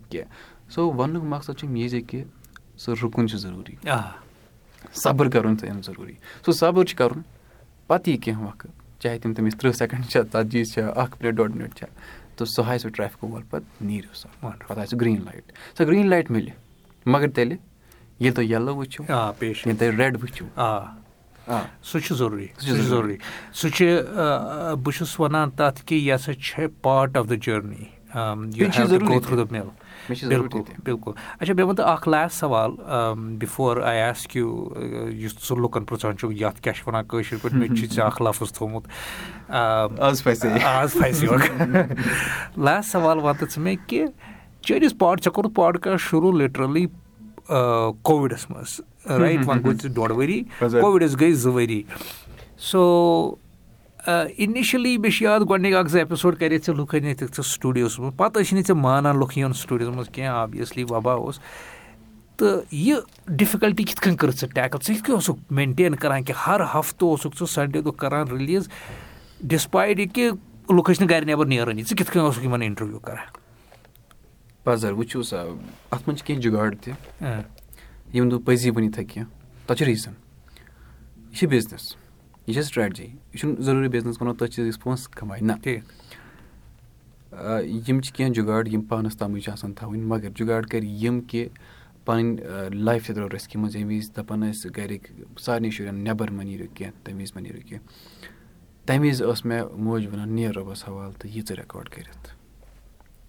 کینٛہہ سو وَننُک مقصد چھُ یہِ زِ کہِ سُہ رُکُن چھُ ضروٗری صبر کَرُن تہِ ضروٗری سُہ صبر چھُ کَرُن پَتہٕ یی کینٛہہ وقت چاہے تِم تٔمِس تٕرٛہ سٮ۪کنٛڈ چھےٚ ژَتجی چھےٚ اَکھ مِنَٹ ڈۄڈ مِنَٹ چھےٚ تہٕ سُہ ہاے سُہ ٹرٛیفِک وول پَتہٕ نیٖرِو سا پَتہٕ آسہِ سُہ گرٛیٖن لایٹ سۄ گرٛیٖن لایٹ مِلہِ مگر تیٚلہِ ییٚلہِ تُہۍ یَلو وٕچھِو ییٚلہِ تُہۍ رٮ۪ڈ وٕچھِو سُہ چھُ ضروٗری سُہ چھُ ضروٗری سُہ چھُ بہٕ چھُس وَنان تَتھ کہِ یہِ ہسا چھِ پاٹ آف دَ جٔرنی بِلکُل بِلکُل اچھا مےٚ ووٚن تہٕ اکھ لاسٹ سوال بِفور آی آسک یوٗ یُس ژٕ لُکَن پرٛژھان چھُکھ یَتھ کیٛاہ چھِ وَنان کٲشِر پٲٹھۍ مےٚ تہِ چھُے ژےٚ اکھ لفظ تھوٚمُت لاسٹ سوال وَنتہٕ ژٕ مےٚ کہِ چٲنِس پاٹ ژےٚ کوٚرُتھ پاڈکاسٹ شروٗع لِٹرلی کووِڈَس منٛز رایٹ وۄنۍ گوٚو ژٕ ڈۄڈ ؤری کووِڈَس گٔے زٕ ؤری سو اِنِشلی مےٚ چھُ یاد گۄڈٕنِکۍ اکھ زٕ ایپِسوڈ کَرے ژےٚ لُکھ أنِتھ ژٕ سٹوٗڈیوَس منٛز. پَتہٕ ٲسۍ نہٕ ژےٚ مانان لُکھ یُن سٹوٗڈیوَس منٛز. کینٛہہ آبویسلی وبا اوس. تہٕ یہِ ڈِفِکَلٹی کِتھ کٔنۍ کٔرٕتھ ژٕ ٹیکٕل ژٕ کِتھ کٔنۍ اوسُکھ مینٹین کَران کہِ ہر ہفتہٕ اوسُکھ ژٕ سَنڈے دۄہ کَران رِلیٖز ڈِسپایِٹ یہِ کہِ لُکھ ٲسۍ نہٕ گَرِ نٮ۪بر نیرٲنی ژٕ کِتھ کٔنۍ اوسُکھ یِمَن اِنٹَروِو کَران? پَزر وٕچھِو سا اَتھ منٛز چھِ کینٛہہ جُگاڑ تہِ. ییٚمہِ دۄہ پٔزی ؤنِتھ کینٛہہ. تَتھ چھُ ریٖزَن یہِ چھِ بِزنِس یہِ چھِ سٹرٛیٹجی یہِ چھُنہٕ ضروٗری بِزنِس کَرُن تٔتھۍ چیٖز پونٛسہٕ کَمایہِ نہ۔ ٹھیٖک۔ یِم چھِ کینٛہہ جُگاڑ یِم پانَس تامٕے چھِ آسان تھاوٕنۍ مگر جُگاڑ کَرِ یِم کہِ پَنٕنۍ لایف تہِ درٛاو رِسکہِ منٛز ییٚمہِ وِزِ دَپان ٲسۍ گَرِکۍ سارنٕے شُرٮ۪ن نٮ۪بَر مہ نیٖرِو کینٛہہ تَمہِ وِزِ مہ نیٖرِو کینٛہہ۔ تَمہِ وِزِ ٲس مےٚ موج وَنان نیر رۄبَس حوالہٕ تہٕ یہِ ژٕ رِکاڈ کٔرِتھ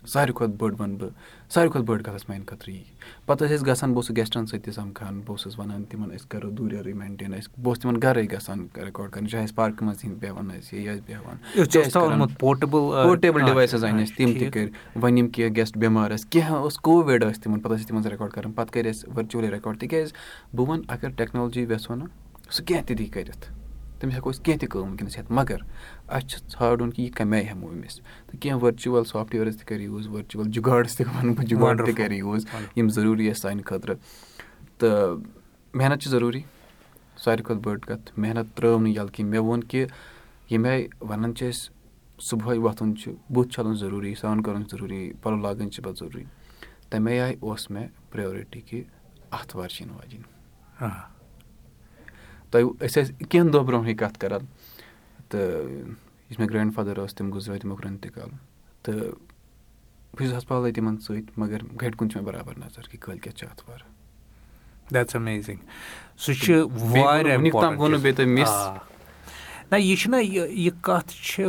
ساروی کھۄتہٕ بٔڑ وَنہٕ بہٕ ساروی کھۄتہٕ بٔڑ کَتھ ٲس میٛانہِ خٲطرٕ یی۔ پَتہٕ ٲسۍ أسۍ گژھان بہٕ اوسُس گٮ۪سٹَن سۭتۍ تہِ سَمکھان بہٕ اوسُس وَنان تِمَن أسۍ کَرو دوٗریرٕے مینٹین اَسہِ بہٕ اوسُس تِمَن گَرَے گژھان رِکاڈ کَرنہِ چاہے أسۍ پارکہِ منٛز بیٚہوان ٲسۍ یا ٲسۍ بیٚہوان پوٹیبٕل ڈِوایسٕز اَنہِ اَسہِ تِم تہِ کٔرۍ۔ وۄنۍ یِم کینٛہہ گٮ۪سٹ بٮ۪مار ٲسۍ کینٛہہ اوس کووِڈ ٲسۍ تِمَن پَتہٕ ٲسۍ تِمَن رِکاڈ کَران۔ پَتہٕ کٔرۍ اَسہِ ؤرچُوَلی رِکاڈ تِکیٛازِ بہٕ وَنہٕ اگر ٹٮ۪کنالجی وٮ۪ژھو نہ سُہ کینٛہہ تہِ دی کٔرِتھ۔ تٔمِس ہٮ۪کو أسۍ کینٛہہ تہِ کٲم وٕنکٮ۪نَس ہٮ۪تھ مگر اَسہِ چھُ ژھانڈُن کہِ یہِ کَمہِ آیہِ ہٮ۪مو أمِس تہٕ کینٛہہ ؤرچُوَل سافٹوِیٲرٕس تہِ کَرِ یوٗز ؤرچُوَل جُگاڑٕس تہِ وَنہٕ بہٕ جُگاڑ تہِ کَرِ یوٗز یِم ضٔروٗری ٲسۍ سانہِ خٲطرٕ تہٕ محنت چھِ ضٔروٗری ساروی کھۄتہٕ بٔڑ کَتھ محنت ترٛٲو نہٕ یَلہٕ کینٛہہ مےٚ ووٚن کہِ ییٚمہِ آیہِ وَنان چھِ أسۍ صُبحٲے وۄتھُن چھُ بُتھ چھَلُن ضٔروٗری سرٛان کَرُن چھُ ضٔروٗری پَلو لاگٕنۍ چھِ پَتہٕ ضٔروٗری تَمے آیہِ اوس مےٚ پرٛیورِٹی کہِ اَتھوار چھِ یِنہٕ واجٮ۪ن تۄہہِ أسۍ ٲسۍ کینٛہہ دۄہ برونٛہٕے کَتھ کَران تہٕ یُس مےٚ گرٛینٛڈ فادَر اوس تِم گُزرے تِمو کوٚر اِنتِقال تہٕ بہٕ چھُس ہَسپتالٕے تِمَن سۭتۍ مگر گَرِ کُن چھُ مےٚ بَرابَر نظر کہِ کٲلۍکٮ۪تھ چھِ اَتھوار سُہ چھُ واریاہ نہ یہِ چھُنہ یہِ کَتھ چھِ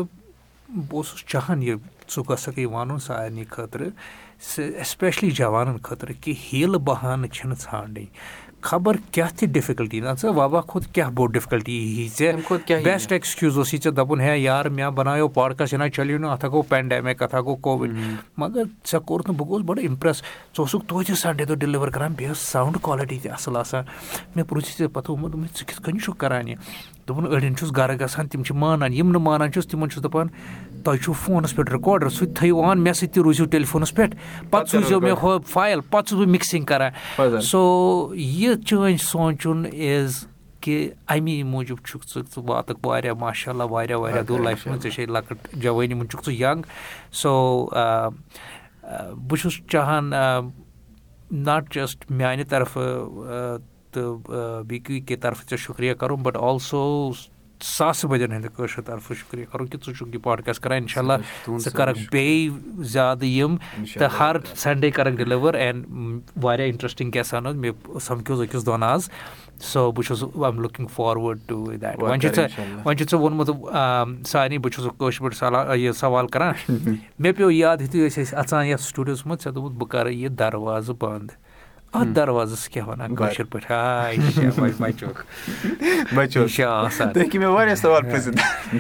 بہٕ اوسُس چاہان یہِ ژٕ گژھکھ یہِ وَنُن سارنٕے خٲطرٕ ایٚسپیشلی جوانَن خٲطرٕ کہِ ہیٖلہٕ بَہانہٕ چھِنہٕ ژھانٛڈٕنۍ خبر کیٛاہ تہِ ڈِفِکَلٹی نہ ژٕ وبا کھۄتہٕ کیٛاہ بوٚڑ ڈِفکَلٹی یی ژےٚ؟ بیسٹ ایٚکٕسکیوٗز اوسُے ژےٚ دَپُن ہے یار مےٚ بَنایو پاڈکاس یہِ نہ چَلیو نہٕ اَتھ ہا گوٚو پینڈیمِک اَتھ ہا گوٚو کووِڈ مگر ژےٚ کوٚرُتھ نہٕ بہٕ گوٚوُس بَڑٕ اِمپرٛٮ۪س ژٕ اوسُکھ توتہِ سَنڈے دۄہ ڈِلِوَر کَران بیٚیہِ ٲس ساوُنٛڈ کالٹی تہِ اَصٕل آسان۔ مےٚ پرٛژھُے ژےٚ پَتہٕ ووٚنمُت دوٚپمُت ژٕ کِتھ کٔنۍ چھُکھ کَران یہِ دوٚپُن أڑٮ۪ن چھُس گَرٕ گژھان تِم چھِ مانان یِم نہٕ مانان چھُس تِمَن چھُس دَپان تۄہہِ چھُو فونَس پٮ۪ٹھ رِکاڈَر سُہ تہِ تھٲیِو آن مےٚ سۭتۍ تہِ روٗزِو ٹیلِفونَس پٮ۪ٹھ پَتہٕ سوٗزیو مےٚ فایِل پَتہٕ چھُس بہٕ مِکسِنٛگ کَران سو یہِ چٲنۍ سونٛچُن اِز کہِ اَمی موٗجوٗب چھُکھ ژٕ ژٕ واتکھ واریاہ ماشاء اللہ واریاہ واریاہ دوٗر لایفہِ منٛز ژےٚ چھے لۄکٕٹ جوٲنی منٛز چھُکھ ژٕ ینٛگ سو بہٕ چھُس چاہان ناٹ جسٹ میانہِ طرفہٕ تہٕ بیٚیہِ کہِ طرفہٕ ژےٚ شُکریہ کَرُن بَٹ آلسو ساسہٕ بَدٮ۪ن ہٕنٛدِ کٲشِر طرفہٕ شُکریہ کَرُن کہِ ژٕ چھُکھ یہِ پاڈکاسٹ کَران اِنشاء اللہ ژٕ کَرَکھ بیٚیہِ زیادٕ یِم تہٕ ہر سَنڈے کَرَکھ ڈِلِوَر اینڈ واریاہ اِنٹرٛسٹِنٛگ کیٛاہ حظ مےٚ سَمکھیوٗ أکِس دۄن آز سو بہٕ چھُس I am looking forward to that وۄنۍ چھُ ژےٚ وۄنۍ چھُتھ ژےٚ ووٚنمُت سارنٕے بہٕ چھُس کٲشِر پٲٹھۍ سَلا یہِ سوال کَران۔ مےٚ پیوٚو یاد یُتھُے أسۍ ٲسۍ اَژان یَتھ سٹوٗڈیوَس منٛز ژےٚ دوٚپُتھ بہٕ کَرٕ یہِ دروازٕ بنٛد اَتھ دروازَس کیاہ وَنان کٲشِر پٲٹھۍ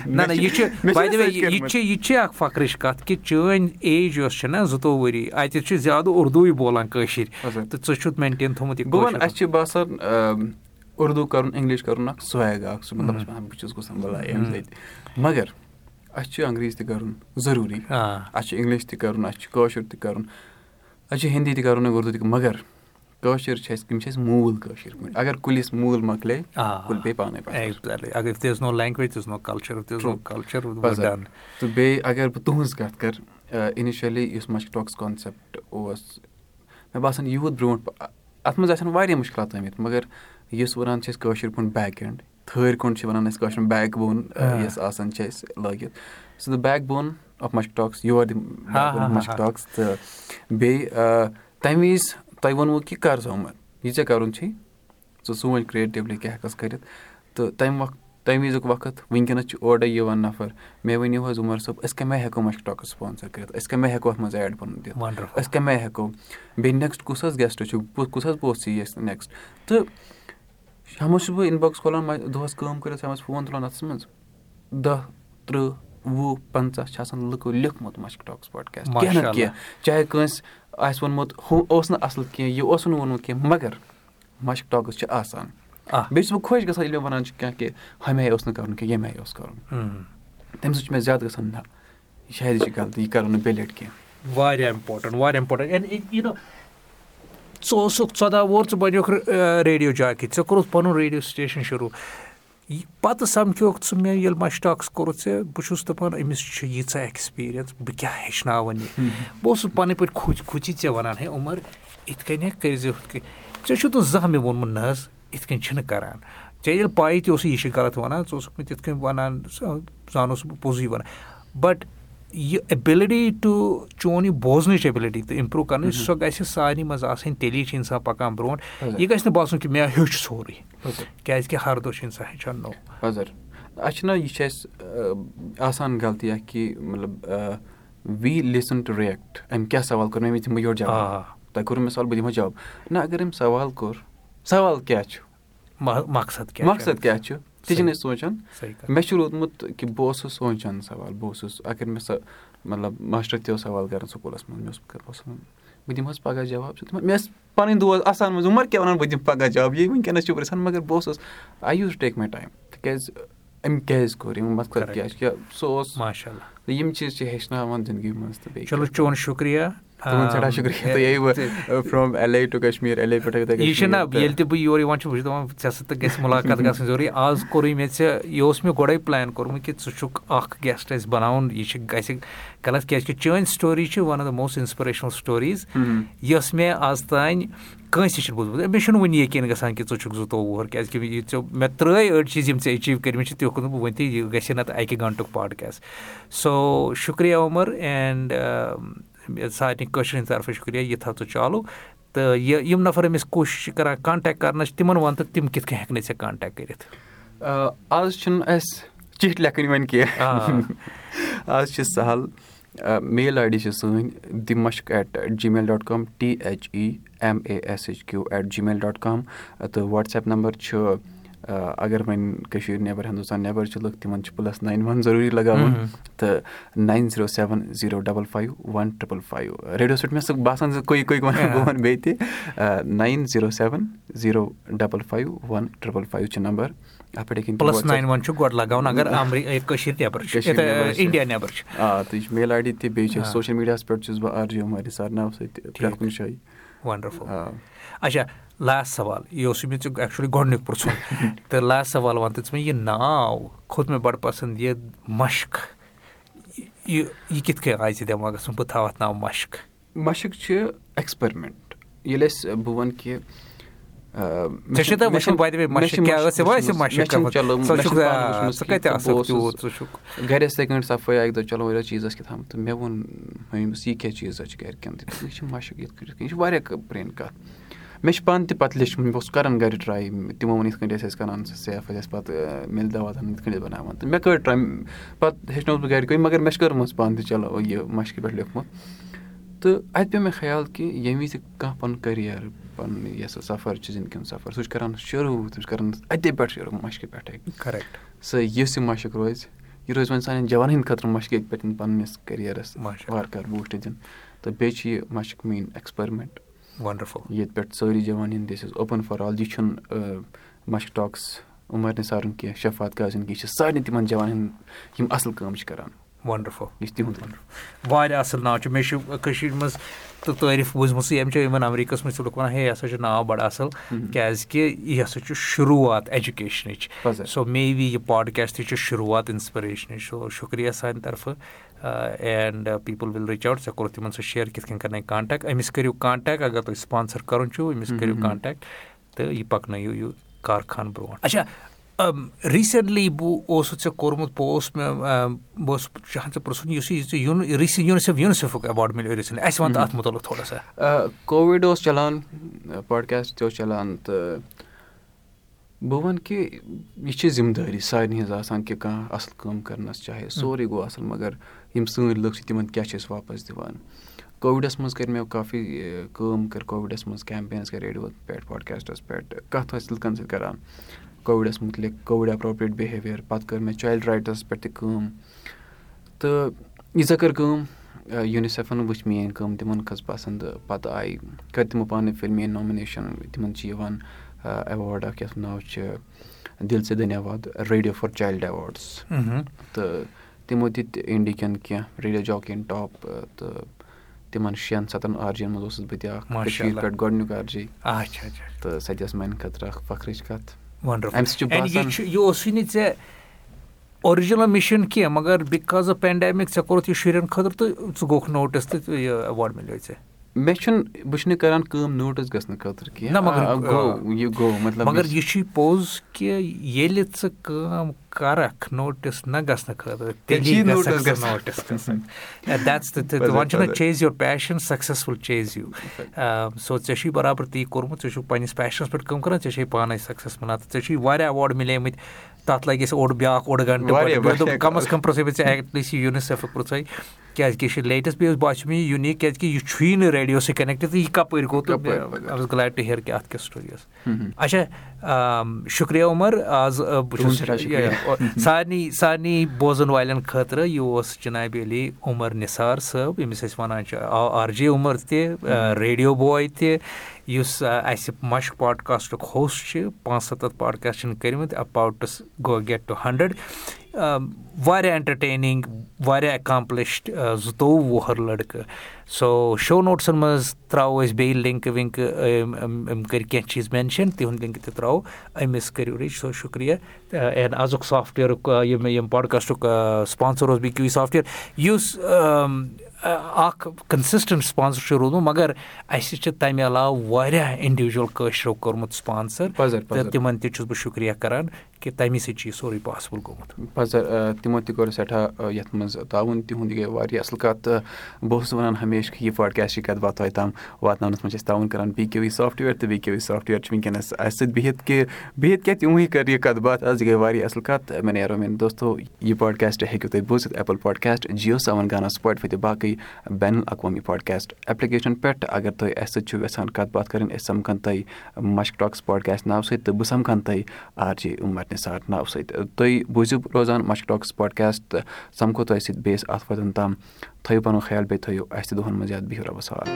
نہ نہ یہِ چھِ یہِ چھِ اکھ فخرٕچ کَتھ کہِ چٲنۍ ایج یۄس چھےٚ نہ زٕتووُہ ؤری اَتہِ چھِ زیادٕ اُردوٕے بولان کٲشِر تہٕ ژٕ چھُتھ مینٹین تھومُت یہِ اَسہِ چھُ باسان اُردو کَرُن اِنگلِش کَرُن اکھ سُویگ اکھ سُہ مطلب بہٕ چھُس گژھان بَلاے اَمہِ سۭتۍ مَگر اَسہِ چھُ انگریٖز تہِ کَرُن ضروٗری اَسہِ چھُ اِنگلِش تہِ کَرُن اَسہِ چھُ کٲشُر تہِ کَرُن اَسہِ چھُ ہِندی تہِ کَرُن اُردو تہِ مَگر کٲشِر چھِ اَسہِ یِم چھِ اَسہِ موٗل کٲشِر پٲٹھۍ۔ اَگر کُلِس موٗل مۄکلے کُلۍ پیٚیہِ پانے تہٕ بیٚیہِ اَگر بہٕ تُہنٛز کَتھ کَرٕ اِنِشلی یُس مَشٹاکٕس کانسیپٹ اوس مےٚ باسان یوٗت برونٛٹھ اَتھ منٛز آسن واریاہ مُشکِلات آمٕتۍ مَگر یُس وَنان چھِ أسۍ کٲشِر پٲٹھۍ بیک اینٛڈ تھٲرۍ کُن چھِ وَنان أسۍ کٲشِر بیک بون یۄس آسان چھِ اَسہِ لٲگِتھ۔ سُہ د بیک بون آف مَشٹاکٕس یور دِ مَشٹاکٕس تہٕ بیٚیہِ تَمہِ وِزِ تۄہہِ ووٚنوُ کہِ کر ژٕ عمر یہِ ژےٚ کَرُن چھُے ژٕ سونٛچ کرٛیٹِولی کیٛاہ ہٮ۪کَس کٔرِتھ۔ تہٕ تَمہِ وقت تَمہِ وِزُک وقت وٕنکٮ۪نَس چھُ اورَے یِوان نَفر۔ مےٚ ؤنِو حظ عمر صٲب أسۍ کَمہِ آیہِ ہٮ۪کو مَشٹاکَس سپانسَر کٔرِتھ؟ أسۍ کَمہِ آیہِ ہٮ۪کو اَتھ منٛز ایڈ پَنُن دِتھ؟ أسۍ کَمہِ آیہِ ہٮ۪کو؟ بیٚیہِ نیکٕسٹ کُس حظ گیسٹ چھُ؟ کُس حظ پوٚژھ یی اَسہِ نیکٕسٹ تہٕ شامَس چھُس بہٕ اِنباکٕس کھولان دۄہَس کٲم کٔرِتھ شامَس فون تُلان اَتھَس منٛز۔ دَہ تٕرٛہ وُہ پنٛژاہ چھِ آسان لُکو لیوٗکھمُت مَشٹاکٕس پاڈکاسٹ کینٛہہ نَتہٕ کینٛہہ چاہے کٲنٛسہِ آسہِ ووٚنمُت ہُہ اوس نہٕ اَصٕل کینٛہہ یہِ اوسُن نہٕ ووٚنمُت کینٛہہ مگر مَشک ٹاکٕس چھِ آسان۔ بیٚیہِ چھُس بہٕ خۄش گژھان ییٚلہِ مےٚ وَنان چھِ کیٚنٛہہ کہِ ہُمہِ آیہِ اوس نہٕ کَرُن کینٛہہ ییٚمہِ آیہِ اوس کَرُن۔ تَمہِ سۭتۍ چھُ مےٚ زیادٕ گژھان نہ یہِ شاید یہِ چھِ غلطی یہِ کَرو نہٕ بیٚیہِ لَٹہِ کینٛہہ۔ واریاہ اِمپاٹَنٛٹ واریاہ اِمپاٹَنٛٹ ژٕ اوسُکھ ژۄداہ وُہُر ژٕ بَنیوکھ ریڈیو جاکی ژےٚ کوٚرُتھ پَنُن ریڈیو سِٹیشَن شروٗع پَتہٕ سَمکھیوکھ ژٕ مےٚ ییٚلہِ مَشٹاکٕس کوٚرُتھ ژےٚ بہٕ چھُس دَپان أمِس چھِ ییٖژاہ ایٚکٕسپیٖریَنٕس بہٕ کیٛاہ ہیٚچھناوَن یہِ؟ بہٕ اوسُس پَنٕنۍ پٲٹھۍ کھوٗژ کھوٗژی ژےٚ وَنان ہے عُمر یِتھ کٔنۍ کٔرۍزِ ہُتھ کٔنۍ۔ ژےٚ چھُتھ نہٕ زانٛہہ مےٚ ووٚنمُت نہ حظ یِتھ کٔنۍ چھِنہٕ کَران۔ ژےٚ ییٚلہِ پاے تہِ اوسُے یہِ چھِ غلط وَنان ژٕ اوسُکھ مےٚ تِتھ کٔنۍ وَنان زَن اوسُس بہٕ پوٚزُے وَنان۔ بَٹ یہِ ایبِلٹی ٹُو چون یہِ بوزنٕچ ایبلٹی تہٕ اِمپروٗ کَرنٕچ سۄ گژھِ سارنٕے منٛز آسٕنۍ تیٚلی چھِ اِنسان پَکان برونٛٹھ۔ یہِ گژھِ نہٕ باسُن کہِ مےٚ ہیوٚچھ سورُے۔ کیازِ کہِ ہر دۄہ چھُ اِنسان ہیٚچھان نوٚو۔ اَسہِ چھُنہ یہِ چھِ اَسہِ آسان غلطی اکھ کہِ مطلب وی لِسن ٹُو رِیکٹ أمۍ کیاہ سوال کوٚر مےٚ دِمہٕ بہٕ یورٕ جواب۔ تۄہہِ کوٚروُ مےٚ سوال بہٕ دِمہٕ جواب۔ نہ اَگر أمۍ سوال کوٚر سوال کیاہ چھُ؟ مقصد مقصد کیاہ چھُ تہِ چھِنہٕ أسۍ سونٛچان مےٚ چھُ روٗدمُت کہِ بہٕ اوسُس سونٛچان سوال بہٕ اوسُس اَگر مےٚ سۄ مطلب ماسٹر تہِ اوس سوال کَران سکوٗلَس منٛز مےٚ اوس بہٕ بہٕ دِمہٕ حظ پَگاہ جواب مےٚ ٲسۍ پَنٕنۍ دوس آسان منٛز عُمر کیٛاہ وَنان بہٕ دِمہٕ پَگاہ جواب یہِ وٕنکیٚنَس چھُ پرٛژھان مگر بہٕ اوسُس I use take my time تِکیازِ أمۍ کیازِ کوٚر یِم مقصد کیٛاہ چھُ سُہ اوس ماشاء اللہ یِم چیٖز چھِ ہیٚچھناوان زِندگی منٛز تہٕ بیٚیہِ چلو چون شُکریہ تُہُنٛد سٮ۪ٹھاہ شُکریہ from L A to Kashmir L A پٮ۪ٹھ یہِ چھُنہ ییٚلہِ تہِ بہٕ یور یِوان چھُس بہٕ چھُس دَپان ژےٚ سۭتۍ گژھِ مُلاقات گژھٕنۍ ضروٗری آز کوٚرُے مےٚ ژےٚ یہِ اوس مےٚ گۄڈَے پٕلین کوٚرمُت کہِ ژٕ چھُکھ اَکھ گیسٹ اَسہِ بَناوُن یہِ چھِ گژھِ غلط کیٛازِکہِ چٲنۍ سٹوری چھِ one of the most inspirational stories یۄس مےٚ آز تانۍ کٲنٛسہِ چھِنہٕ بوٗزمُت مےٚ چھُنہٕ وٕنہِ یقیٖن گژھان کہِ ژٕ چھُکھ زٕتووُہ وُہُر کیٛازِکہِ یہِ ژےٚ مےٚ ترٛٲے أڑۍ چیٖز یِم ژےٚ ایٚچیٖو کٔرمٕتۍ چھِ تِہُنٛد بہٕ ؤنۍ تہِ یہِ گژھِ نَتہٕ اَکہِ گنٛٹُک پاڈکاسٹ سو شُکریہ عمر اینٛڈ سارنٕے کٲشرِ ہِنٛدِ طرفہٕ شُکریہ یہِ تھاو ژٕ چالوٗ۔ تہٕ یہِ یِم نَفر أمِس کوٗشِش چھِ کَران کَنٹیکٹ کَرنٕچ تِمَن وَن تہٕ تِم کِتھ کٔنۍ ہٮ۪کہٕ ژےٚ کَنٹیکٹ کٔرِتھ۔ آز چھُنہٕ اَسہِ چِٹھۍ لیکھٕنۍ وۄنۍ کینٛہہ۔ آز چھِ سہل۔ میل آی ڈی چھِ سٲنۍ the Mashq at G mail dot com T H E M A S H Q at G mail dot com تہٕ وَٹسایپ نمبر چھُ اگر وۄنۍ کٔشیٖر نیٚبَر ہِندُستان نیٚبَر چھِ لُکھ تِمَن چھِ پٕلَس ناین وَن ضروٗری لگاوُن تہٕ nine zero seven zero double five one triple five. Radio سۭتۍ مےٚ سُہ باسان زِ بہٕ وَنہٕ بیٚیہِ تہِ۔ Nine zero seven zero double five one triple five چھُ نمبر۔ اَتھ پٮ۪ٹھ آ تہٕ یہِ چھُ میل آی ڈی تہِ بیٚیہِ چھِ سوشَل میٖڈیاہَس پٮ۪ٹھ چھُس بہٕ آر جی عمر نِثار ناو سۭتۍ پرٛٮ۪تھ کُنہِ جایہِ۔ وَنڈَرفُل اچھا لاسٹ سوال یہِ اوسُے مےٚ ژےٚ ایٚکچُؤلی گۄڈٕنیُک پرٛژھُن تہٕ لاسٹ سوال وَن تہٕ ژٕ مےٚ یہِ ناو کھوٚت مےٚ بَڑٕ پَسنٛد یہِ مَشق یہِ یہِ کِتھ کٔنۍ آیہِ ژےٚ دٮ۪ماغَس منٛز بہٕ تھاو اَتھ ناو مَشق مَشق چھِ ایٚکٕسپیرمٮ۪نٹ ییٚلہِ أسۍ بہٕ وَنہٕ کہِ گرِ ٲسۍ یِتھٕے کٲٹھۍ صفٲیی اَکہِ دۄہ چلو ؤلِو چیٖزَس کیٛاہ تھام تہٕ مےٚ ووٚن أمِس یہِ کیٛاہ چیٖزا چھِ گرِکٮ۪ن تہِ یہِ چھِ مَشق یِتھ کٔنۍ یِتھ کٔنۍ یہِ چھِ واریاہ پرٛٲنۍ کَتھ مےٚ چھِ پانہٕ تہِ پَتہٕ لیٚچھمُت بہٕ اوسُس کَران گَرِ ٹراے تِمو ووٚن یِتھ کٔنۍ ٲسۍ أسۍ کَران سُہ سیف ٲسۍ اَسہِ پَتہٕ مِلہِ دَوا تھاوان یِتھ کٔنۍ ٲسۍ بَناوان تہٕ مےٚ کٔر ٹراے پَتہٕ ہیٚچھنووُس بہٕ گَرِکُے مگر مےٚ چھِ کٔرمٕژ پانہٕ تہِ چلو یہِ مَشقہِ پٮ۪ٹھ لیوٚکھمُت تہٕ اَتہِ پیوٚو مےٚ خیال کہِ ییٚمہِ وِزِ کانٛہہ پَنُن کٔریر پَنُن یۄس سُہ سَفر چھُ زِندگی ہُنٛد سَفر. سُہ چھُ کران شروٗع سُہ چھُ کران اَتے پٮ۪ٹھ شروٗع مَشقہِ پٮ۪ٹھٕے کَریکٹ سُہ یُس یہِ مَشق روزِ یہِ روزِ وۄنۍ سانٮ۪ن جوانن ہٕنٛدِ خٲطرٕ مَشق ییٚتہِ پٮ۪ٹھ پَنٕنِس کٔریرَس وارٕ کارٕ بوٗسٹ دِنۍ تہٕ بیٚیہِ چھِ یہِ مَشق میٲنۍ ایٚکٕسپیرمٮ۪نٹ وَنڈَرفُل ییٚتہِ پٮ۪ٹھ سٲری جوان ہِنٛدۍ this is open for all یہِ چھُنہٕ مَشق ٹاکٕس عُمر نِثارُن کینٛہہ شفات گازِن کینٛہہ یہِ چھِ سارنٕے تِمن جوانن ہٕنٛدۍ یِم اَصٕل کٲم چھِ کران وَنڈَرفُل یہِ چھُ تِہُنٛد واریاہ اَصٕل ناو چھُ. مےٚ چھُ کٔشیٖر منٛز تہٕ تعٲریٖف بوٗزمٕژ ییٚمہِ چھِ یِمن اَمریٖکَس منٛز چھِ لُکھ وَنان ہے یہِ ہسا چھُ ناو بَڑٕ اَصٕل. کیازِ کہِ یہِ ہسا چھُ شُروعات ایجوکیشنٕچ سو مے وی یہِ پاڈکاسٹ چھُ شُروعات اِنسپریشنٕچ سو شُکرِیا سانہِ طرفہٕ. And people will reach out ژےٚ کوٚرُتھ تِمن سۭتۍ شِیر کِتھ کٔنۍ کَرنٲے کَنٹیکٹ أمِس کٔرِو کَنٹیکٹ اَگر تۄہہِ سُپانسر کَرُن چھُو أمِس کٔرِو کَنٹیکٹ تہٕ یہِ پَکنٲیِو یہِ کارخان برونٛٹھ. اچھا ریٖسنٹلی بہٕ اوسُتھ ژےٚ کوٚرمُت پوسٹ مےٚ بہٕ اوسُس پرٛژھُن یُس یہِ ژےٚ یوٗنِسیف یوٗنِسیفُک ایواڈ مِلیو ریٖسنٹلی اَسہِ وَن تہٕ اَتھ مُتعلِق تھوڑا سا کووِڈ اوس چلان پاڈکاسٹ تہِ اوس چلان تہٕ بہٕ وَنہٕ کہِ یہِ چھِ ذِمہٕ دٲری سارنٕے ہٕنٛز آسان کہِ کانٛہہ اَصٕل کٲم کَرنَس چاہے سورُے گوٚو اَصٕل مگر یِم سٲنۍ لُکھ چھِ تِمَن کیٛاہ چھِ أسۍ واپَس دِوان کووِڈَس منٛز کٔرۍ مےٚ کافی کٲم کٔر کووِڈَس منٛز کیمپینٕز کَرِ ریڈیو پٮ۪ٹھ پاڈکاسٹَس پٮ۪ٹھ کَتھ ٲسۍ لُکَن سۭتۍ کَران کووِڈَس مُتعلِق کووِڈ ایپروپریٹ بِہیوِیَر پَتہٕ کٔر مےٚ چایلڈ رایٹٕس پٮ۪ٹھ تہِ کٲم تہٕ ییٖژاہ کٔر کٲم یوٗنِسیفَن وٕچھ میٛٲنۍ کٲم تِمَن کھٔژ پَسنٛد پَتہٕ آیہِ کٔرۍ تِمو پانَے پھِر میٛٲنۍ نامنیشَن تِمَن چھِ یِوان ایواڈ اَکھ یَتھ ناو چھِ دِل سے دھنیاواد ریڈیو فار چایلڈ ایواڈٕس تہٕ تِمو دِتۍ اِنڈیٖکٮ۪ن کینٛہہ ریڈیو جاکِین ٹاپ تہٕ تِمَن شٮ۪ن سَتَن آر جی یَن منٛز اوسُس بہٕ تہِ اَکھ کٔشیٖرِ پٮ۪ٹھ گۄڈنیُک آر جی تہٕ سۄ تہِ ٲس میٛانہِ خٲطرٕ اَکھ فخرٕچ کَتھ یہِ اوسُے نہٕ ژےٚ اورجِنَل مِشَن کینٛہہ مگر بِکاز آف پینڈیمِک ژےٚ کوٚرُتھ یہِ شُرٮ۪ن خٲطرٕ تہٕ ژٕ گوٚوُکھ نوٹِس تہٕ یہِ ایواڈ مِلیو ژےٚ مےٚ چھُنہٕ بہٕ چھُس نہٕ کران کٲم نوٹٕس گژھنہٕ خٲطرٕ کینٛہہ. مگر یہِ چھُے پوٚز کہِ ییٚلہِ ژٕ کٲم کَرکھ نوٹِس نہ گژھنہٕ خٲطرٕ وۄنۍ چھُنہ چیز یور پیشَن سَکسیسفُل چیز یوٗ سو ژےٚ چھُے برابر تی کوٚرمُت ژےٚ چھُکھ پَنٕنِس پیشنَس پٮ۪ٹھ کٲم کَران ژےٚ چھے پانَے سَکسیس مِلان تہٕ ژےٚ چھُے واریاہ ایواڈ مِلیمٕتۍ تَتھ لَگہِ اَسہِ اوٚڑ بیٛاکھ اوٚڑ گَنٹہٕ کَم اَز کَم پرٛژھے بہٕ ژےٚ ایٹلیٖسٹ یہِ یوٗنِسیفُک پرٛژھے کیٛازِکہِ یہِ چھِ لیٹیسٹ بیٚیہِ باسیٚو مےٚ یہِ یوٗنیٖک کیٛازِکہِ یہِ چھُے نہٕ ریڈیو سۭتۍ کَنیکٹ تہٕ یہِ کَپٲرۍ گوٚو تہٕ I was glad to hear کہِ اَتھ کیٛاہ سٹوری ٲس۔ اچھا شُکریہ عُمر آز بہٕ چھُس سارنٕے سارنٕے بوزَن والٮ۪ن خٲطرٕ یہِ اوس جِنابِ علی عُمر نِثار صٲب ییٚمِس أسۍ وَنان چھِ آر جے عُمر تہِ ریڈیو باے تہِ یُس اَسہِ مَشق پاڈکاسٹُک ہوسٹ چھِ پانٛژھ سَتَتھ پاڈکاسٹَن کٔرمٕتۍ اَباوُٹٕس گو گیٹ ٹُو ہَنڈرَنڈ واریاہ اٮ۪نٹَرٹینِنٛگ واریاہ ایٚکامپلِشڈ زٕتووُہ وُہَر لٔڑکہٕ. سو شو نوٹسَن منٛز ترٛاوو أسۍ بیٚیہِ لِنکہٕ وِنکہٕ أمۍ کٔرۍ کینٛہہ چیٖز مٮ۪نشَن تِہُنٛد لِنک تہِ ترٛاوو أمِس کٔرِو رِچ سو شُکریہ. اینڈ آزُک سافٹوِیرُک یِم یِم پاڈکاسٹُک سپانسَر اوس بیٚیہِ کیوٗ یہِ سافٹوِیَر یُس اَکھ کَنسِسٹَنٛٹ سپانسَر چھُ روٗدمُت مگر اَسہِ چھِ تَمہِ علاوٕ واریاہ اِنڈِوِجوَل کٲشرو کوٚرمُت سپانسَر تہٕ تِمَن تہِ چھُس بہٕ شُکریہ کَران کہِ تَمی سۭتۍ چھُ یہِ سورُے پاسِبٕل گوٚمُت۔ پَزر تِمو تہِ کوٚر سٮ۪ٹھاہ یَتھ منٛز تعاوُن تِہُنٛد یہِ گٔے واریاہ اَصٕل کَتھ تہٕ بہٕ اوسُس وَنان ہمیشہِ یہِ پاڈکاسٹٕچ کَتھ باتھ تۄہہِ تام واتناونَس منٛز چھِ أسۍ تعاوُن کَران بی کے وی سافٹوِیَر تہٕ بی کے وی سافٹوِیَر چھُ وٕنکیٚنَس اَسہِ سۭتۍ بِہِتھ کہِ بِہِتھ کیٛاہ تِموٕے کَرِ یہِ کَتھ باتھ آز یہِ گٔے واریاہ اَصٕل کَتھ۔ مےٚ نیرو میٛانہِ دوستو یہِ پاڈکاسٹ ہیٚکِو تُہۍ بوٗزِتھ ایپٕل پاڈکاسٹ جِیو سیوَن گانا سٕپاٹفاے تہٕ باقٕے بین الاقوامی پاڈکاسٹ ایپلِکیشَن پٮ۪ٹھ۔ اگر تُہۍ اَسہِ سۭتۍ چھُو یَژھان کَتھ باتھ کَرٕنۍ أسۍ سَمکھان تۄہہِ مَشک ٹاکٕس پاڈکاسٹ ناوٕ سۭتۍ تہٕ بہٕ سَمکھان تۄہہِ آر جے عُمر سۭتۍ۔ تُہۍ بوٗزِو روزان مَشک ٹاکٕس پاڈکاسٹ تہٕ سَمکھو تۄہہِ سۭتۍ بیٚیِس اَتھ وَتَن تام تھٲیِو پَنُن خیال بیٚیہِ تھٲیِو اَسہِ تہِ دۄہَن منٛز یاد بِہِو رۄبَس حوال